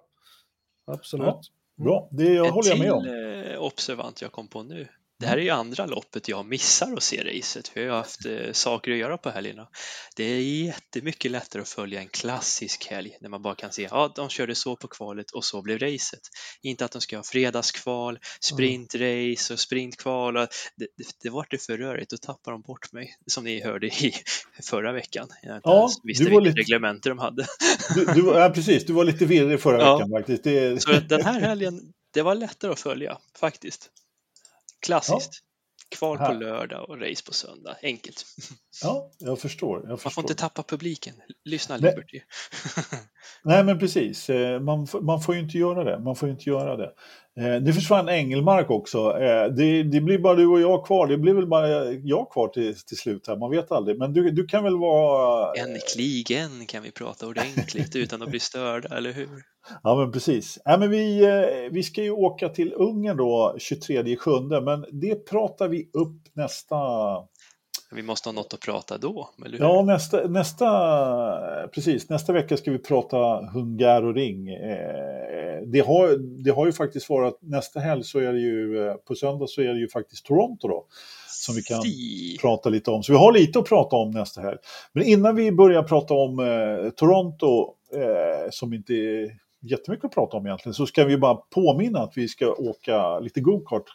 Absolut. Ja. Bra, det jag en håller jag till med om. eh, observant jag kom på nu. Det här är ju andra loppet jag missar att se racet, för jag har haft eh, saker att göra på helgerna. Det är jättemycket lättare att följa en klassisk helg när man bara kan se, ja, de körde så på kvalet och så blev racet. Inte att de ska ha fredagskval, sprintrace och sprintkval. Det, det, det vart det för rörigt, då tappar de bort mig, som ni hörde i förra veckan. Jag Ja, visste du var vilket lite- reglemente de hade. Du, du, ja, precis, du var lite virrig förra Ja. veckan faktiskt. Det, Så den här helgen, det var lättare att följa faktiskt. Klassiskt. Kval på Här. lördag och race på söndag. Enkelt. ja, jag förstår. Jag Man förstår. får inte tappa publiken. Lyssna Nej. Liberty. Nej, men precis. Eh, Man, man får ju inte göra det. Man får inte göra det. Eh, Det försvann Engelmark också. Eh, Det, det blir bara du och jag kvar. Det blir väl bara jag kvar till, till slut här. Man vet aldrig. Men du, du kan väl vara... Äntligen kan vi prata ordentligt utan att bli störda, eller hur? Ja, men precis. Ja, men vi, eh, vi ska ju åka till Ungern då 23 sjunde, men det pratar vi upp nästa... Vi måste ha något att prata då, eller hur? Ja, nästa, nästa, precis, nästa vecka ska vi prata Hungaroring. Eh, det, har, det har ju faktiskt varit, nästa helg så är det ju, eh, på söndag så är det ju faktiskt Toronto då, som vi kan Fy. prata lite om. Så vi har lite att prata om nästa helg. Men innan vi börjar prata om eh, Toronto, eh, som inte är jättemycket att prata om egentligen, så ska vi bara påminna att vi ska åka lite go-kart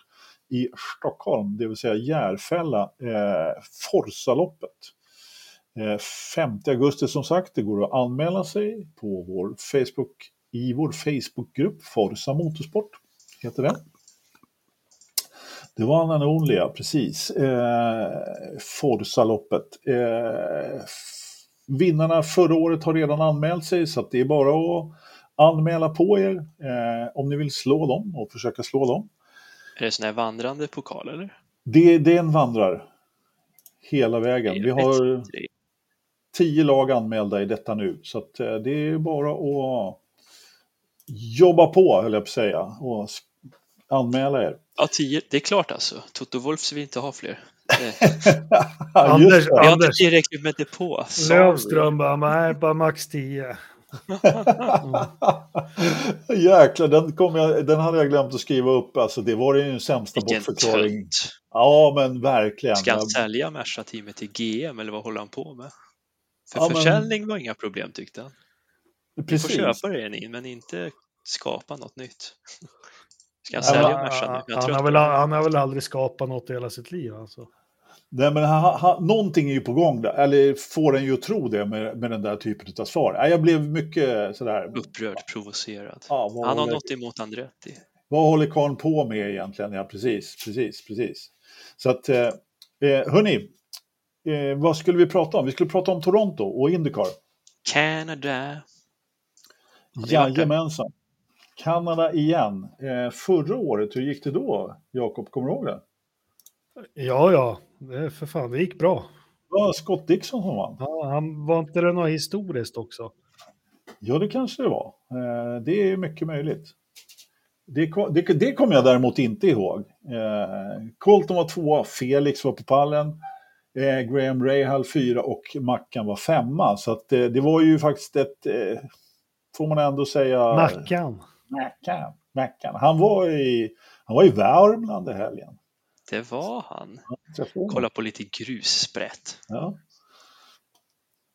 i Stockholm, det vill säga Järfälla, eh, Forsaloppet. Eh, 5 augusti som sagt, det går att anmäla sig på vår Facebook, i vår Facebookgrupp Forsa Motorsport, heter den. Det var Anna Only, precis. Eh, Forsaloppet. Eh, vinnarna förra året har redan anmält sig så att det är bara att anmäla på er eh, om ni vill slå dem och försöka slå dem. Är det sån här vandrande pokal, eller? Det, det är en vandrar hela vägen. Vi har tio lag anmälda i detta nu så att eh, det är bara att jobba på, höll jag på att säga, och anmäla er. Ja, tio. Det är klart alltså. Toto Wolf vill inte ha fler. Anders, Vi har inte tillräckligt med depå. Sorry. Lövström bara, nej, bara max 10. Jäklar, den, kom jag, den hade jag glömt att skriva upp. Alltså, det var ju den sämsta Vilken bortförklaring. tönt. Ja, men verkligen. Ska han sälja Merca-teamet till GM eller vad håller han på med? För Ja, men- försäljning var inga problem tyckte han. Vi får Precis. köpa det in men inte skapa något nytt. Ska han Ja, sälja men- Merca nu? Jag Han har, väl, han har väl aldrig skapat något i hela sitt liv alltså. Nej, men han, han, någonting är ju på gång där, eller får en ju att tro det med, med den där typen av svar. Nej, Jag blev mycket sådär, Upprörd, provocerad. ja, vad, Han har håller, något emot Andretti. vad håller karln på med egentligen? Ja, precis, precis, precis. Så att, eh, eh, hörni, eh, vad skulle vi prata om? Vi skulle prata om Toronto och Indycar. Canada. Har? Jajamensan. Kanada igen. Eh, förra året, hur gick det då? Jakob, kommer du ihåg det? Ja, ja, det, för fan, det gick bra. Det var Scott Dixon som vann. Ja, han, var inte det något historiskt också? Ja, det kanske det var. Eh, det är mycket möjligt. Det, det, det kommer jag däremot inte ihåg. Eh, Colton var tvåa, Felix var på pallen, eh, Graham Rahal fyra och Mackan var femma. Så att, det var ju faktiskt ett, får man ändå säga... Mackan. Mackan. Mackan. Han, var i, han var i Värmland i helgen. Det var han. Kolla på lite grussprätt. Ja.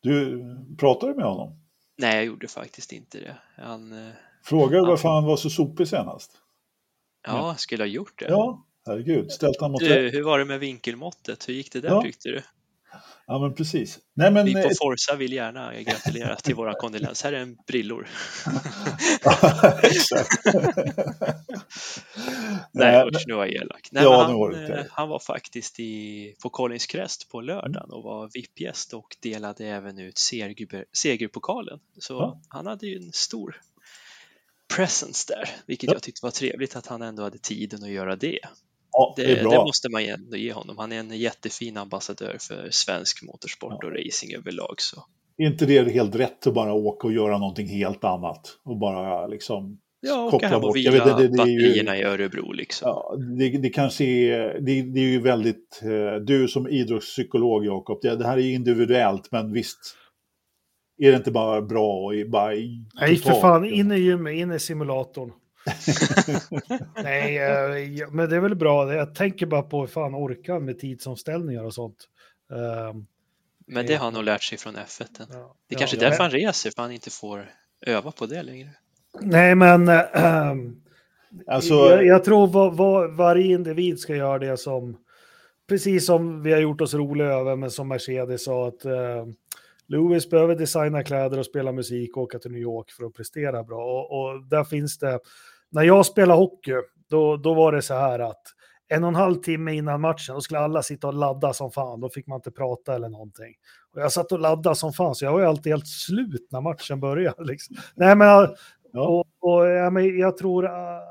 Du, pratade du med honom? Nej, jag gjorde faktiskt inte det. Han, eh, Frågade Ja. varför han var så sopig senast? ja, skulle ha gjort det. Ja, herregud. Ställt han mot Du, hur var det med vinkelmåttet? Hur gick det där Ja. tyckte du? Ja, men precis. Nej, men... Vi på eh, Forza vill gärna gratulera till våra kondolens. Här är en brillor. Exakt. Nej, usch, nu var jag elak. Nej, Ja, han, var eh, han var faktiskt i, på Collins Crest på lördagen och var VIP-gäst och delade även ut seger, segerpokalen. Så Ja. han hade ju en stor presence där, vilket Ja. jag tyckte var trevligt att han ändå hade tiden att göra det. Ja, Det, det det, måste man ju ändå ge honom. Han är en jättefin ambassadör för svensk motorsport och racing överlag. Så. Är inte det helt rätt att bara åka och göra någonting helt annat? Och bara liksom... Ja, Koppla åka hem och bort. Jag vila vet, det- det är ju- batterierna i Örebro liksom. Ja, det, det kanske är... Det, det är ju väldigt... eh, Du som idrottspsykolog, Jakob, det, det här är individuellt, men visst. Är det inte bara bra och bara Nej, för fan, in i gymmet, in i simulatorn. Nej, eh, men det är väl bra. Jag tänker bara på hur fan orkar med tidsomställningar och sånt. Ehm, Men det har han nog lärt sig från F1. ja, Det är ja. kanske är därför han reser, för han inte får öva på det längre. Nej, men ehm, Alltså, jag, jag tror var, var, varje individ ska göra det som, precis som vi har gjort oss roliga över, men som Mercedes sa att eh, Lewis behöver designa kläder och spela musik och åka till New York för att prestera bra. Och, och där finns det, när jag spelade hockey, då, då var det så här att en och en halv timme innan matchen, då skulle alla sitta och ladda som fan, då fick man inte prata eller någonting. Och jag satt och laddade som fan, så jag var ju alltid helt slut när matchen började. Liksom. Nej, men ja, och, och ja, men jag tror uh,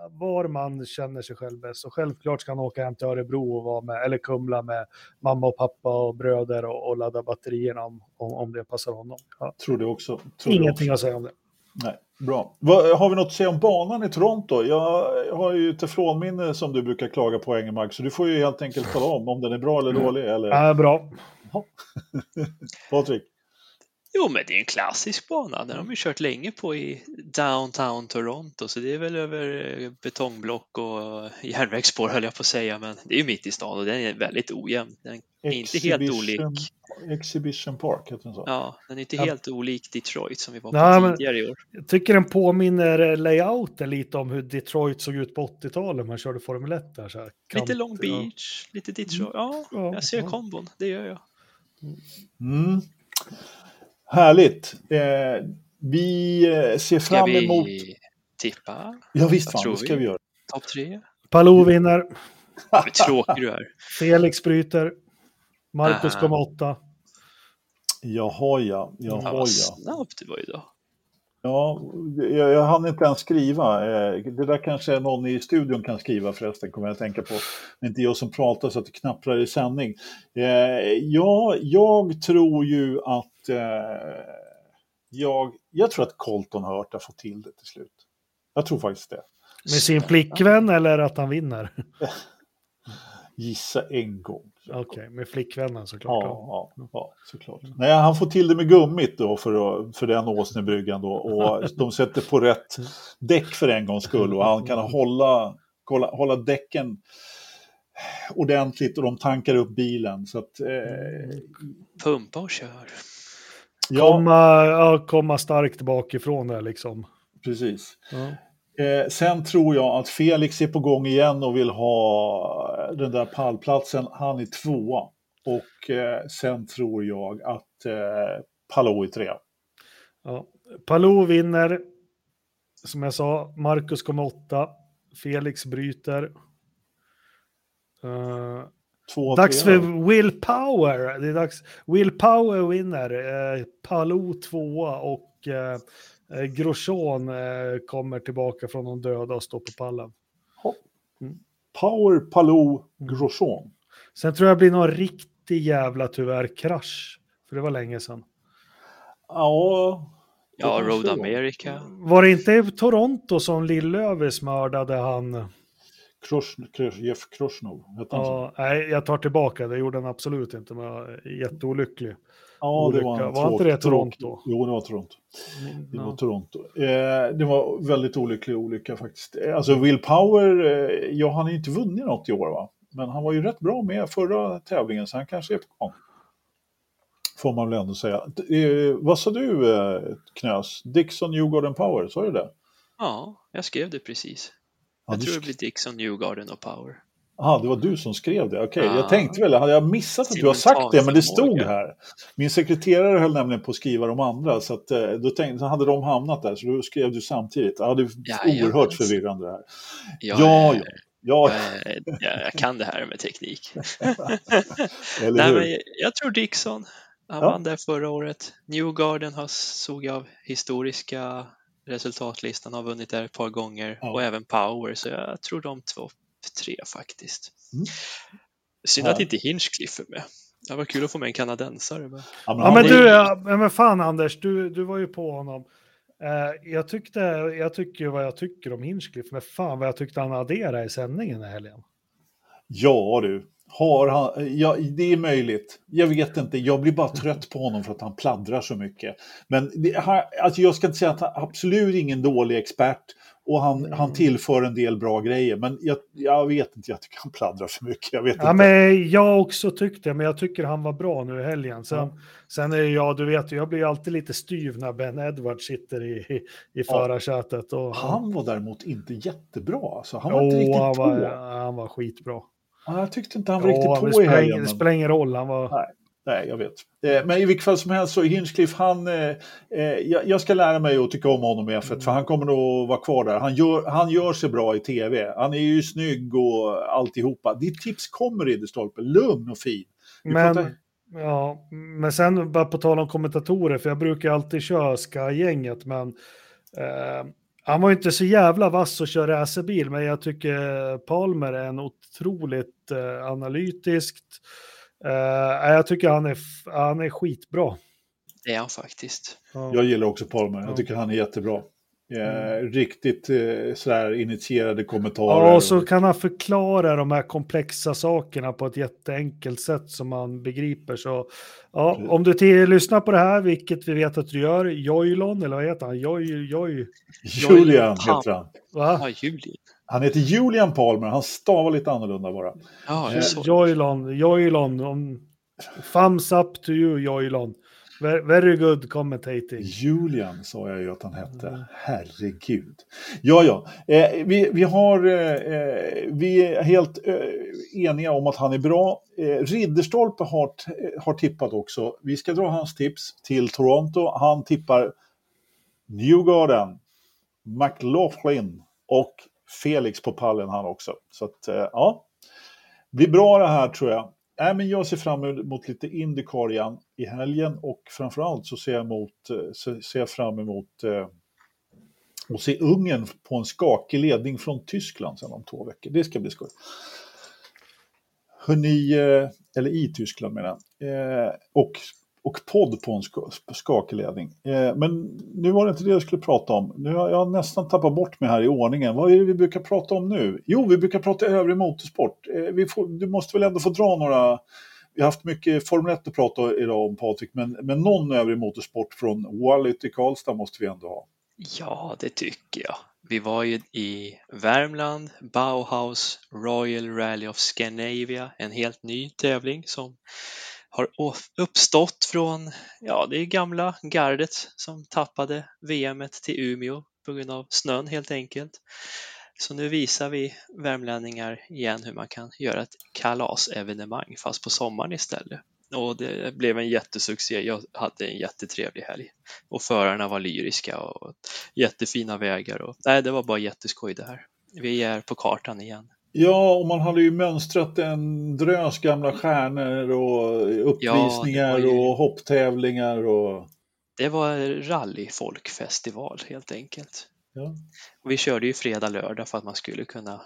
var man känner sig själv bäst. Så självklart ska han åka hem till Örebro och vara med, eller Kumla med mamma och pappa och bröder och, och ladda batterierna om, om, om det passar honom. Ja. tror det också. Tror Ingenting också. att säga om det. Nej, bra. Har vi något att säga om banan i Toronto? Jag har ju teflonminne som du brukar klaga på, Engelmark, så du får ju helt enkelt tala om om den är bra eller dålig. Eller... Ja, bra. Patrik? Jo, men det är en klassisk bana. Den har de ju kört länge på i downtown Toronto, så det är väl över eh, betongblock och järnvägsspår höll jag på att säga, men det är ju mitt i stan och den är väldigt ojämn. Den är inte helt olik. Exhibition Park, heter den så? Ja, den är inte Ja. helt olik Detroit som vi var på Nej, tidigare i år. Jag tycker den påminner layouten lite om hur Detroit såg ut på 80-talet. Man körde Formel 1 där. Så här. Lite Long Beach, lite Detroit. Ja, Ja, jag ser ja. kombon, det gör jag. Mm. Härligt. Eh, vi eh, ser Ska fram vi emot... tippa Ja visst vad fan, det ska vi? vi göra. topp tre? Palou vinner. Vad tråkig du är. Felix bryter. Marcus Aha. kom åtta. Jaha ja, jaha vad ja. snabbt du var idag. Ja, jag, jag hann inte ens skriva. Eh, Det där kanske någon i studion kan skriva förresten, kommer jag att tänka på. Men inte jag som pratar så att det knapprar i sändning. Eh, Ja, jag tror ju att... eh, Jag, jag tror att Colton Hurt har fått till det till slut. Jag tror faktiskt det. Med sin flickvän eller att han vinner? gissa en gång. Okej, okay, med flickvännen såklart. Ja, ja, ja, såklart. Nej, han får till det med gummit då för, för den åsnebryggan då. Och de sätter på rätt däck för en gångs skull och han kan hålla, hålla, hålla däcken ordentligt och de tankar upp bilen. Så att, eh... Pumpa och kör. Ja. Komma, ja, komma starkt bakifrån där liksom. Precis. Ja. Eh, sen tror jag att Felix är på gång igen och vill ha den där pallplatsen. Han är tvåa. Och eh, sen tror jag att eh, Palou är trea. Ja. Palou vinner. Som jag sa, Marcus kommer åtta. Felix bryter. Uh, Två, dags tre, för Will Power. Det är dags. Will Power vinner. Uh, Palou tvåa och uh, eh, Grosjean eh, kommer tillbaka från de döda och står på pallen. Mm. Power, Palou, Grosjean. Sen tror jag det blir någon riktig jävla tyvärr krasch. För det var länge sedan. Ja. Ja, Road America. Var det inte Toronto som Lillövis mördade han? Krosh, Krosh, Jeff Kroshnov. Ja, nej, jag tar tillbaka det. gjorde han absolut inte, men jag är jätteolycklig. Ja, det var, var inte det Toronto? Jo, det var Toronto. Det var Toronto. Eh, det var väldigt olycklig olycka faktiskt. Eh, alltså Will Power, eh, ja han har inte vunnit något i år va? Men han var ju rätt bra med förra tävlingen så han kanske är på gång. Får man väl ändå säga. Eh, vad sa du eh, Knös? Dixon Newgarden Power, sa du det? Ja, jag skrev det precis. Jag tror det blir Dixon Newgarden och Power. Jaha, det var du som skrev det. Okej, okay. jag tänkte väl, hade jag missat att du har sagt det, men det stod här. Min sekreterare höll nämligen på att skriva de andra, så att, eh, då, tänkte, så hade de hamnat där, så då skrev du samtidigt. Ja, det är ja, oerhört ja, förvirrande det här. Jag ja, ja. Ja. Jag, jag, kan det här med teknik. Nej, men jag tror Dixon. Han ja. vann där förra året. Newgarden har, såg av historiska resultatlistan, har vunnit där ett par gånger ja. och även Power, så jag tror de två tre faktiskt. Mm. Synd att inte Hinchcliffe är med. Det var kul att få med en kanadensare. Men... Ja, men, ja, men du, ja, men fan Anders, du, du var ju på honom. Uh, jag, tyckte, jag tycker vad jag tycker om Hinchcliffe, men fan vad jag tyckte han adderade i sändningen i helgen. Ja du, har han, ja, det är möjligt. Jag vet inte, jag blir bara trött på honom för att han pladdrar så mycket. Men det, alltså jag ska inte säga att han absolut ingen dålig expert och han, mm. han tillför en del bra grejer. Men jag, jag vet inte, jag tycker han pladdrar för mycket. Jag, vet ja, inte. Men jag också tyckte men jag tycker han var bra nu i helgen. Sen, ja. sen är jag, du vet, jag blir alltid lite styv när Ben Edwards sitter i, i, förarsätet. Och, han var däremot inte jättebra. Alltså. Han var oh, inte riktigt han var, på. Han var skitbra. Ja, jag tyckte inte han var riktigt på i helgen. Det spelar ingen roll, han var... Nej. Nej, jag vet. Eh, men i vilket fall som helst så Hinchcliffe, han, eh, eh, jag ska lära mig att tycka om honom i F1 mm. för han kommer nog vara kvar där. Han gör, han gör sig bra i tv. Han är ju snygg och alltihopa. Ditt tips kommer Ridderstolpe, lugn och fin. men, pratar... ja, men sen bara på tal om kommentatorer, för jag brukar alltid köra Sky-gänget, men eh, han var ju inte så jävla vass att köra racerbil, men jag tycker Palmer är en otroligt eh, analytiskt Uh, jag tycker han är, han är skitbra. Det är han faktiskt. Jag gillar också Palmer. Jag tycker han är jättebra. Mm. Riktigt eh, sådär initierade kommentarer. Ja, och så kan han förklara de här komplexa sakerna på ett jätteenkelt sätt som man begriper. Så ja, om du till, lyssnar på det här, vilket vi vet att du gör, Joylon, eller vad heter han? Joy, Joy, Julian heter han. Va? Ja, Julian. Han heter Julian Palmer, han stavar lite annorlunda bara. Ja, Joylon, Joylon, om, thumbs up to you Joylon. Very good commentating. Julian sa jag ju att han hette. Mm. Herregud. Ja, ja. Eh, vi, vi, har, eh, eh vi är helt eh, eniga om att han är bra. Eh, Ridderstolpe har, har tippat också. Vi ska dra hans tips till Toronto. Han tippar Newgarden, McLaughlin och Felix på pallen han också. Så att, eh, ja. Blir bra det här tror jag. Äh, men jag ser fram emot lite Indycar igen i helgen och framförallt så ser jag, emot, eh, så ser jag fram emot eh, att se Ungern på en skakig ledning från Tyskland sen om två veckor. Det ska bli skoj. Hörrni, eh, eller i Tyskland menar jag. Eh, och och podd på en skakeledning. Eh, men nu var det inte det jag skulle prata om. Nu har jag nästan tappat bort mig här i ordningen. Vad är det vi brukar prata om nu? Jo, vi brukar prata övrig motorsport. Eh, vi får, du måste väl ändå få dra några... Vi har haft mycket Formel 1 att prata idag om Patrik, men, men någon övrig motorsport från Wallet i Karlstad måste vi ändå ha. Ja, det tycker jag. Vi var ju i Värmland, Bauhaus Royal Rally of Scandinavia, en helt ny tävling som har uppstått från, ja det är gamla gardet som tappade VM till Umeå på grund av snön helt enkelt. Så nu visar vi värmlänningar igen hur man kan göra ett kalasevenemang fast på sommaren istället. Och det blev en jättesuccé. Jag hade en jättetrevlig helg och förarna var lyriska och jättefina vägar. Och, nej, det var bara jätteskoj det här. Vi är på kartan igen. Ja, och man hade ju mönstrat en drös gamla stjärnor och uppvisningar ja, ju... och hopptävlingar. Och... Det var rallyfolkfestival helt enkelt. Ja. Och vi körde ju fredag, lördag för att man skulle kunna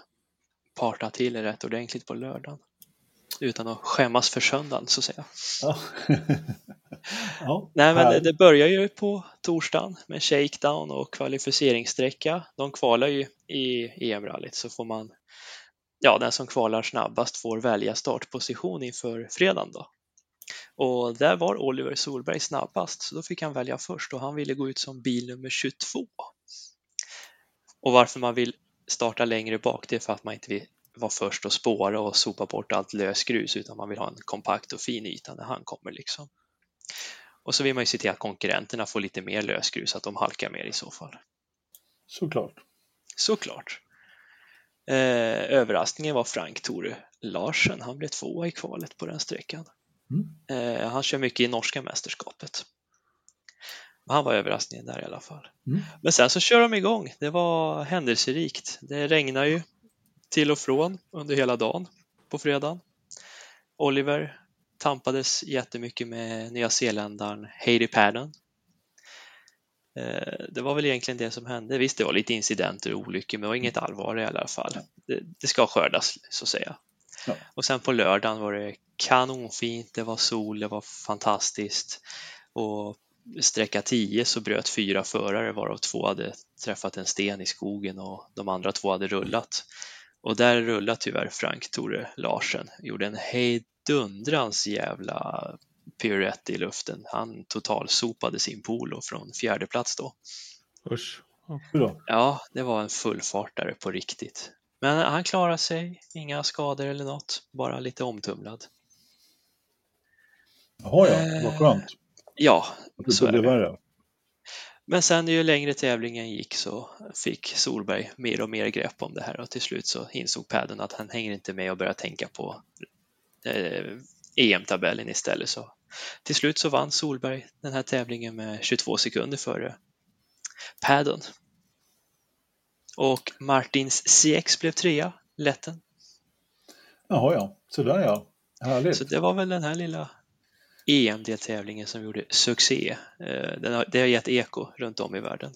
parta till rätt ordentligt på lördagen utan att skämmas för söndagen så att säga. Ja. ja, Nej, men det börjar ju på torsdagen med shakedown och kvalificeringssträcka. De kvalar ju i EM-rallyt så får man, ja den som kvalar snabbast får välja startposition inför fredagen då. Och där var Oliver Solberg snabbast så då fick han välja först och han ville gå ut som bil nummer 22. Och varför man vill starta längre bak det är för att man inte vill vara först och spåra och sopa bort allt lösgrus utan man vill ha en kompakt och fin yta när han kommer liksom. Och så vill man ju se till att konkurrenterna får lite mer lösgrus, att de halkar mer i så fall. Såklart. Såklart. Eh, överraskningen var Frank Tore Larsen. Han blev tvåa i kvalet på den sträckan. Mm. Eh, han kör mycket i norska mästerskapet. Han var överraskningen där i alla fall. Mm. Men sen så kör de igång. Det var händelserikt. Det regnar ju till och från under hela dagen på fredagen. Oliver tampades jättemycket med Nya Zeeländaren Heidi Paddon. Eh, det var väl egentligen det som hände. Visst, det var lite incidenter och olyckor, men det var inget allvar i alla fall. Det, det ska skördas, så att säga. Ja. Och sen på lördagen var det kanonfint, det var sol, det var fantastiskt. Och sträcka 10 så bröt fyra förare varav två hade träffat en sten i skogen och de andra två hade rullat. Och där rullade tyvärr Frank Tore Larsen, gjorde en hejdundrans jävla piruett i luften. Han totalsopade sin polo från fjärde plats då. Usch. Ja, det var en fullfartare på riktigt. Men han klarade sig, inga skador eller något, bara lite omtumlad. Jaha ja, vad skönt. Eh, ja, så är det. Men sen ju längre tävlingen gick så fick Solberg mer och mer grepp om det här och till slut så insåg padden att han hänger inte med och börjar tänka på eh, EM-tabellen istället. Så till slut så vann Solberg den här tävlingen med 22 sekunder före padden. Och Martins CX blev trea, lätten. Jaha ja, sådär ja. Härligt. Så det var väl den här lilla EM-deltävlingen som gjorde succé. Eh, den har, det har gett eko runt om i världen.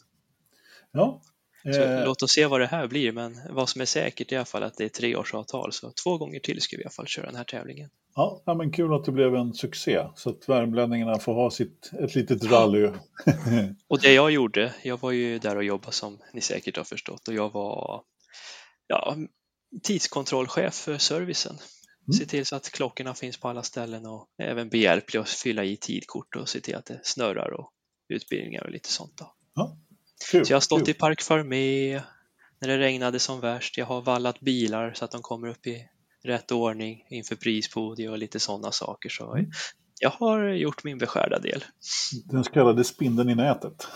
Ja. Eh, låt oss se vad det här blir, men vad som är säkert i alla fall att det är treårsavtal, så två gånger till ska vi i alla fall köra den här tävlingen. Ja, ja men kul att det blev en succé, så att värmlänningarna får ha sitt, ett litet rally. och det jag gjorde, jag var ju där och jobbade som ni säkert har förstått, och jag var ja, tidskontrollchef för servicen. Mm. Se till så att klockorna finns på alla ställen och även behjälplig att fylla i tidkort och se till att det snurrar och utbildningar och lite sånt. Då. Ja, kul, så jag har stått kul. i Park Farmé när det regnade som värst. Jag har vallat bilar så att de kommer upp i rätt ordning inför prispodiet och lite sådana saker. Så mm. jag har gjort min beskärda del. Den så kallade spindeln i nätet.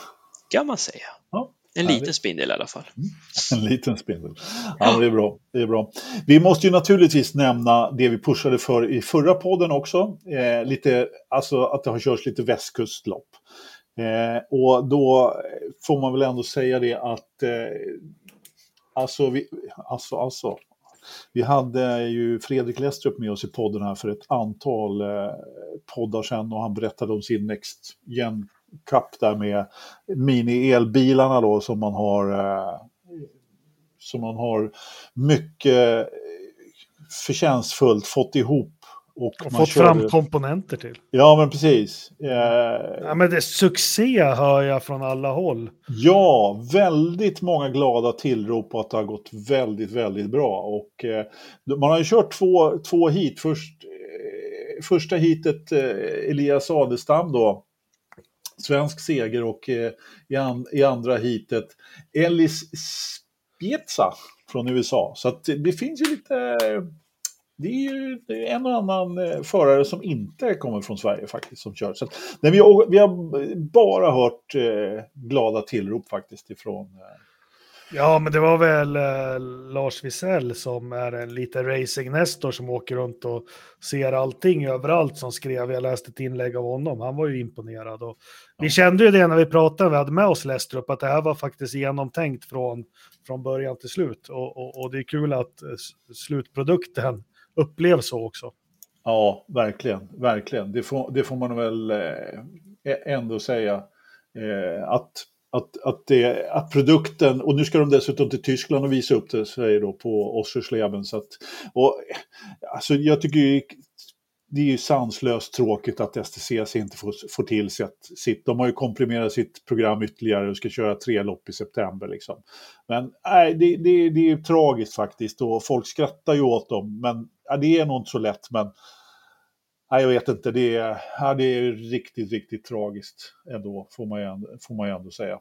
Kan man säga. Ja, en liten spindel i alla fall. Mm. En liten spindel. Ja, det är bra. Det är bra. Vi måste ju naturligtvis nämna det vi pushade för i förra podden också. Eh, lite, alltså att det har körts lite västkustlopp. Eh, och då får man väl ändå säga det att eh, alltså, vi, alltså, alltså, vi hade ju Fredrik Lestrup med oss i podden här för ett antal eh, poddar sedan och han berättade om sin Next Gen Cup där med mini-elbilarna då som man har eh, som man har mycket eh, förtjänstfullt fått ihop och, och fått körde... fram komponenter till. Ja, men precis. Eh... Ja, men det är succé hör jag från alla håll. Ja, väldigt många glada tillrop på att det har gått väldigt, väldigt bra. Och, eh, man har ju kört två, två hit. Först, eh, första hitet, eh, Elias Adelstam då, svensk seger och eh, i, an, i andra hitet Ellis Spiezza från USA. Så att det finns ju lite det är ju en och annan eh, förare som inte kommer från Sverige faktiskt som kör. Så nej, vi, har, vi har bara hört eh, glada tillrop faktiskt ifrån eh... Ja, men det var väl eh, Lars Wisell som är en liten racing-nestor som åker runt och ser allting överallt som skrev. Jag läste ett inlägg av honom. Han var ju imponerad. Och ja. Vi kände ju det när vi pratade, vi hade med oss Lestrup, att det här var faktiskt genomtänkt från, från början till slut. Och, och, och det är kul att eh, slutprodukten upplevs så också. Ja, verkligen, verkligen. Det får, det får man väl eh, ändå säga. Eh, att, att, att, det, att produkten, och nu ska de dessutom till Tyskland och visa upp det, säger då på Oschersleben. Så att, och, eh, alltså jag tycker det är ju sanslöst tråkigt att STCC inte får, får till sitt. De har ju komprimerat sitt program ytterligare och ska köra tre lopp i september. Liksom. Men nej, det, det, det är tragiskt faktiskt och folk skrattar ju åt dem. Men ja, det är nog inte så lätt. Men nej, jag vet inte, det är, ja, det är riktigt, riktigt tragiskt ändå, får man ju, får man ju ändå säga.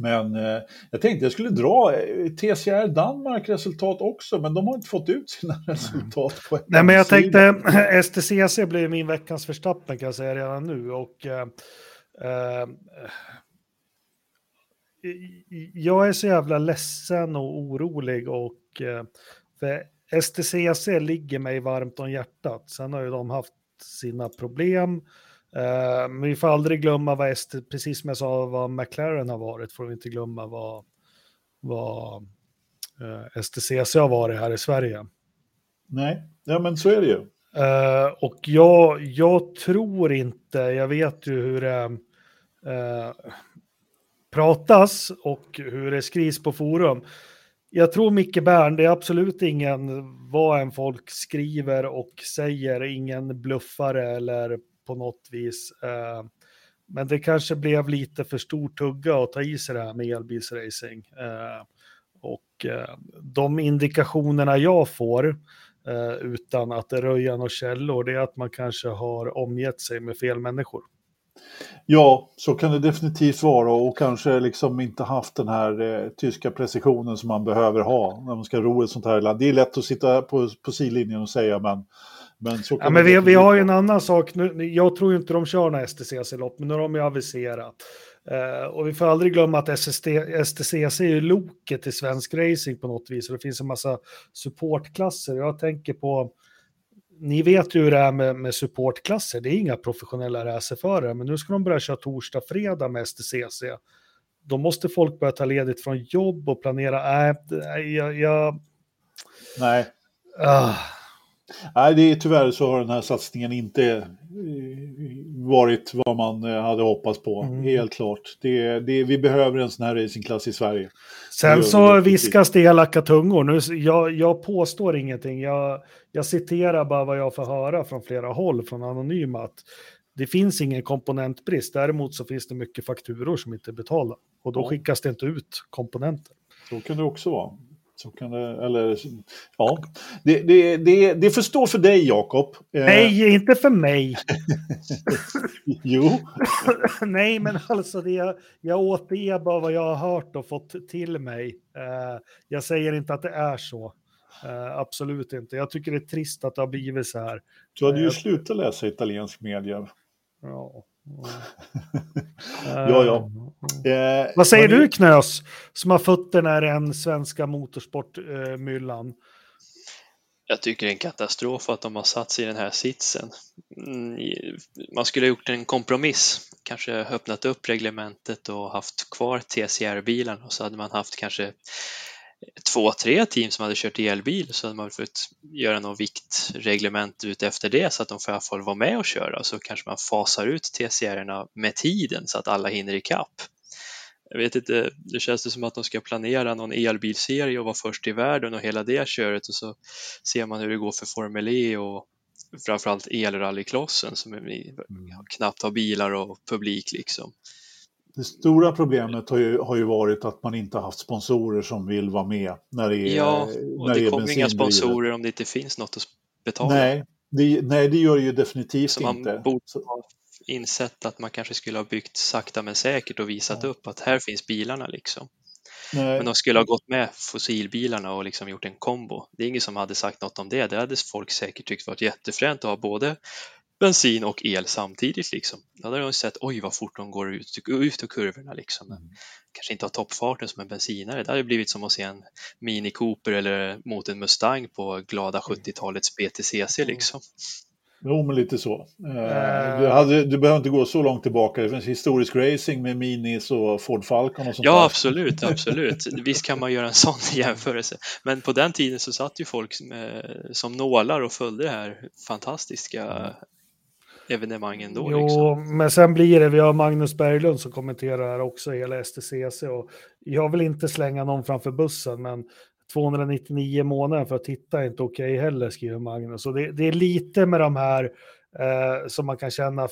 Men eh, jag tänkte jag skulle dra eh, TCR Danmark resultat också, men de har inte fått ut sina resultat på Nej, men jag tänkte STCC blir min veckans förstappen kan jag säga redan nu. Och, eh, eh, jag är så jävla ledsen och orolig och eh, för STCC ligger mig varmt om hjärtat. Sen har ju de haft sina problem. Uh, men vi får aldrig glömma vad ST, precis som jag sa, vad McLaren har varit, får vi inte glömma vad, vad uh, eh, STCC har varit här i Sverige. Nej, ja men så är det ju. Uh, och jag, jag tror inte, jag vet ju hur det pratas och hur det skrivs på forum. Jag tror Micke Bern, det är absolut ingen vad en folk skriver och säger, ingen bluffare eller på något vis. Eh, men det kanske blev lite för stor tugga att ta i sig det här med elbilsracing. Eh, och eh, de indikationerna jag får, utan att röja några källor, det är att man kanske har omgett sig med fel människor. Ja, så kan det definitivt vara och kanske liksom inte haft den här eh, tyska precisionen som man behöver ha när man ska ro ett sånt här land. Det är lätt att sitta på, på sidlinjen och säga, men men, ja, men vi, vi har ju en annan sak. Nu, jag tror inte de kör några STCC-lopp, men nu har de ju aviserat. Uh, och vi får aldrig glömma att SST, STCC är ju loket i svensk racing på något vis. Och det finns en massa supportklasser. Jag tänker på, ni vet ju hur det är med, med supportklasser. Det är inga professionella racerförare, men nu ska de börja köra torsdag, fredag med STCC. Då måste folk börja ta ledigt från jobb och planera. Äh, jag, jag... Nej. Uh. Nej, det är, tyvärr så har den här satsningen inte eh, varit vad man eh, hade hoppats på. Mm. Helt klart. Det, det, vi behöver en sån här racingklass i Sverige. Sen så viskas det elaka tungor. Nu, jag, jag påstår ingenting. Jag, jag citerar bara vad jag får höra från flera håll från anonyma. Att det finns ingen komponentbrist. Däremot så finns det mycket fakturor som inte är betalda. Och då skickas det inte ut komponenter. Så kan det också vara. Så kan det, eller, ja. Det, det, det, det får stå för dig, Jakob. Eh, Nej, inte för mig. jo. Nej, men alltså det, jag, jag återger bara vad jag har hört och fått till mig. Uh, jag säger inte att det är så. Uh, absolut inte. Jag tycker det är trist att det har blivit så här. Du hade ju slutat läsa italiensk media. Ja. Ja, ja. Eh, Vad säger du Knös, som har fötterna i den svenska motorsportmyllan? Eh, jag tycker det är en katastrof att de har satt sig i den här sitsen. Mm, man skulle ha gjort en kompromiss, kanske öppnat upp reglementet och haft kvar TCR-bilarna och så hade man haft kanske två, tre team som hade kört elbil så hade man fått göra något viktreglement ut efter det så att de får i alla fall vara med och köra så kanske man fasar ut TCR-erna med tiden så att alla hinner ikapp. Jag vet inte, det känns det som att de ska planera någon elbilserie och vara först i världen och hela det köret och så ser man hur det går för Formel E och framförallt elrallyklossen som är, knappt har bilar och publik liksom. Det stora problemet har ju, har ju varit att man inte har haft sponsorer som vill vara med när det är Ja, och när det är kommer inga sponsorer om det inte finns något att betala. Nej, det, nej, det gör det ju definitivt Så man inte. borde Så- ha insett att man kanske skulle ha byggt sakta men säkert och visat upp att här finns bilarna liksom. nej. Men de skulle ha gått med fossilbilarna och liksom gjort en kombo. Det är ingen som hade sagt något om det. Det hade folk säkert tyckt varit jättefränt att ha både bensin och el samtidigt liksom. Då hade de sett oj vad fort de går ut, ut ur kurvorna liksom. Men Mm. kanske inte har toppfarten som en bensinare. Det hade blivit som att se en Mini Cooper eller mot en Mustang på glada 70-talets BTCC liksom. Jo, men lite så. Eh, Eh. Du, hade, du behöver inte gå så långt tillbaka. Det finns historisk racing med Minis och Ford Falcon och sånt Ja, där. absolut, absolut. Visst kan man göra en sån jämförelse. Men på den tiden så satt ju folk som, eh, som nålar och följde det här fantastiska evenemangen då. Jo, Liksom. men sen blir det, vi har Magnus Berglund som kommenterar här också hela STCC och jag vill inte slänga någon framför bussen, men 299 månader för att titta är inte okej heller, skriver Magnus. Och det, det är lite med de här eh, som man kan känna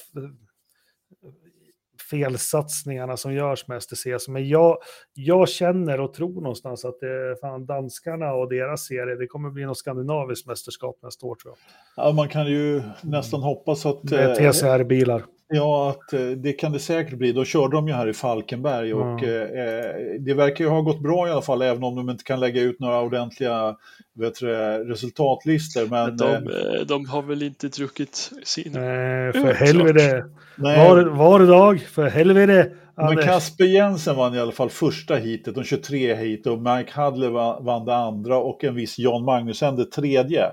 felsatsningarna som görs med STCC. Men jag, jag känner och tror någonstans att det fan danskarna och deras serie, det kommer bli något skandinaviskt mästerskap nästa år tror jag. Ja, man kan ju nästan hoppas att... Med eh, TCR-bilar. Ja, att eh, det kan det säkert bli. Då körde de ju här i Falkenberg och Ja. eh, det verkar ju ha gått bra i alla fall, även om de inte kan lägga ut några ordentliga vet du, det, resultatlistor. Men, De, eh, de har väl inte druckit sin... Ja, för helvete. nej, Var, var dag, för helvete. men. Kasper Jensen vann i alla fall första heatet, de 23 hit och Mike Hadley vann, det andra och en viss Jan Magnusen det tredje.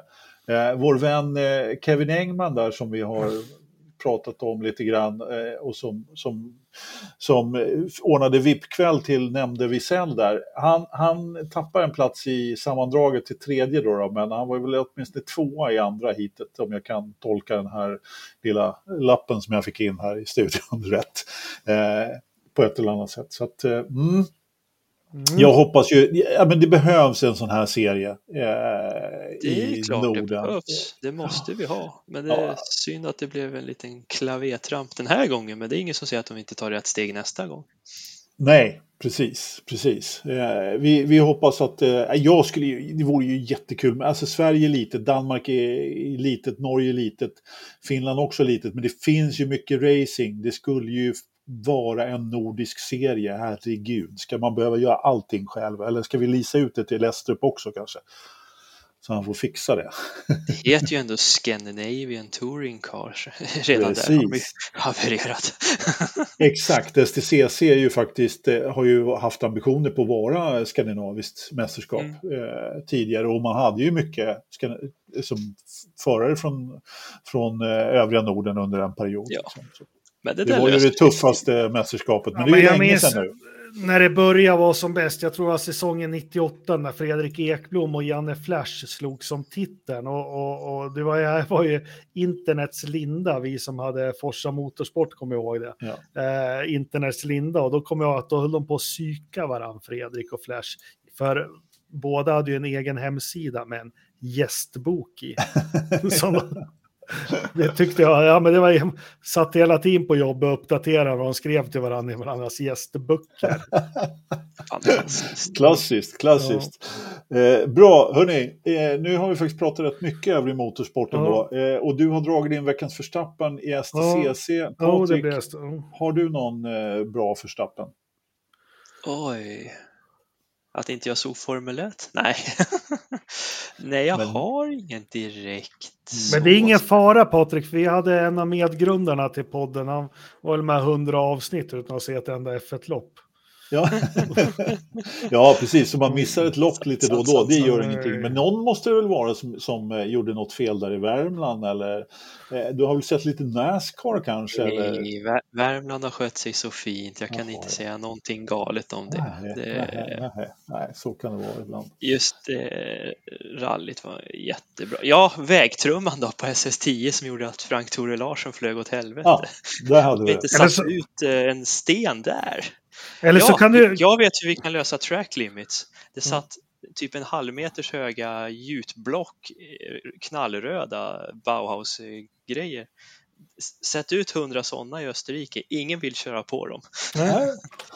Eh, vår vän eh, Kevin Engman där som vi har pratat om lite grann eh, och som, som, som eh, ordnade VIP-kväll till nämnde Wisell där. Han, han tappar en plats i sammandraget till tredje då, då men han var väl åtminstone tvåa i andra heatet om jag kan tolka den här lilla lappen som jag fick in här i studion rätt. Eh, på ett eller annat sätt. Så att, eh, mm, Mm. jag hoppas ju, ja men det behövs en sån här serie eh, Det i är klart Norden. det behövs. Det måste vi ha. Men det Ja. är synd att det blev en liten klavertramp den här gången. Men det är ingen som säger att de inte tar rätt steg nästa gång. Nej, precis, precis. Eh, vi, vi hoppas att, eh, jag skulle ju, det vore ju jättekul, men alltså Sverige är litet, Danmark är litet, Norge är litet, Finland också litet, men det finns ju mycket racing. Det skulle ju vara en nordisk serie, herregud. Ska man behöva göra allting själv? Eller ska vi lisa ut det till Lestrup också kanske? Så han får fixa det. Det heter ju ändå Scandinavian Touring Cars. Redan där har vi Precis. havererat. Exakt, STCC är ju faktiskt, eh, har ju haft ambitioner på att vara skandinaviskt mästerskap Mm. eh, tidigare och man hade ju mycket som förare från, från eh, övriga Norden under en period. Ja. liksom. Men det, det var ju det tuffaste mästerskapet, men Ja, det är men ju jag länge sedan nu. När det började vara som bäst, jag tror att säsongen 98 när Fredrik Ekblom och Janne Flash slog som titeln. Och, och, och det var, jag var ju internets linda, vi som hade Forsa Motorsport kommer ihåg det. Ja. Eh, internets linda och då kom jag ihåg att då höll de på att psyka varandra, Fredrik och Flash. För båda hade ju en egen hemsida med en gästbok i. Som, det tyckte jag, ja men det var ju, satt hela tiden på jobb och uppdaterade och de skrev till varandra i varandras gästböcker. Klassiskt, klassiskt. Eh, bra, hörni, eh, nu har vi faktiskt pratat rätt mycket övrig motorsporten Ja. då. Eh, och du har dragit in veckans förstappen i STCC. Ja, Patrik. Mm. har du någon eh, bra förstappen? Oj. Att inte jag såg Formel 1? Nej. Nej, jag Men- har ingen direkt. Men det är ingen fara Patrik, vi hade en av medgrundarna till podden, han var väl med 100 avsnitt utan att se ett enda F1-lopp. Ja. ja, precis. Så man missar ett lopp lite då och då, det gör ingenting. Men någon måste det väl vara som, som eh, gjorde något fel där i Värmland eller eh, du har väl sett lite Nascar kanske? Eller? Nej, Vär- Värmland har skött sig så fint. Jag kan Jaha, inte säga någonting galet om det. Nej, det nej, nej, nej, så kan det vara ibland. just det rallyt var jättebra. Ja, vägtrumman då på SS10 som gjorde att Frank Tore Larsson flög åt helvete. Ja, där hade Vi inte det. Eller satt så- ut eh, en sten där. Eller så ja, kan du... Jag vet hur vi kan lösa track limits. Det Mm. satt typ en halv meters höga gjutblock, eh, knallröda Bauhaus-grejer. Sätt ut hundra sådana i Österrike, ingen vill köra på dem. Nej,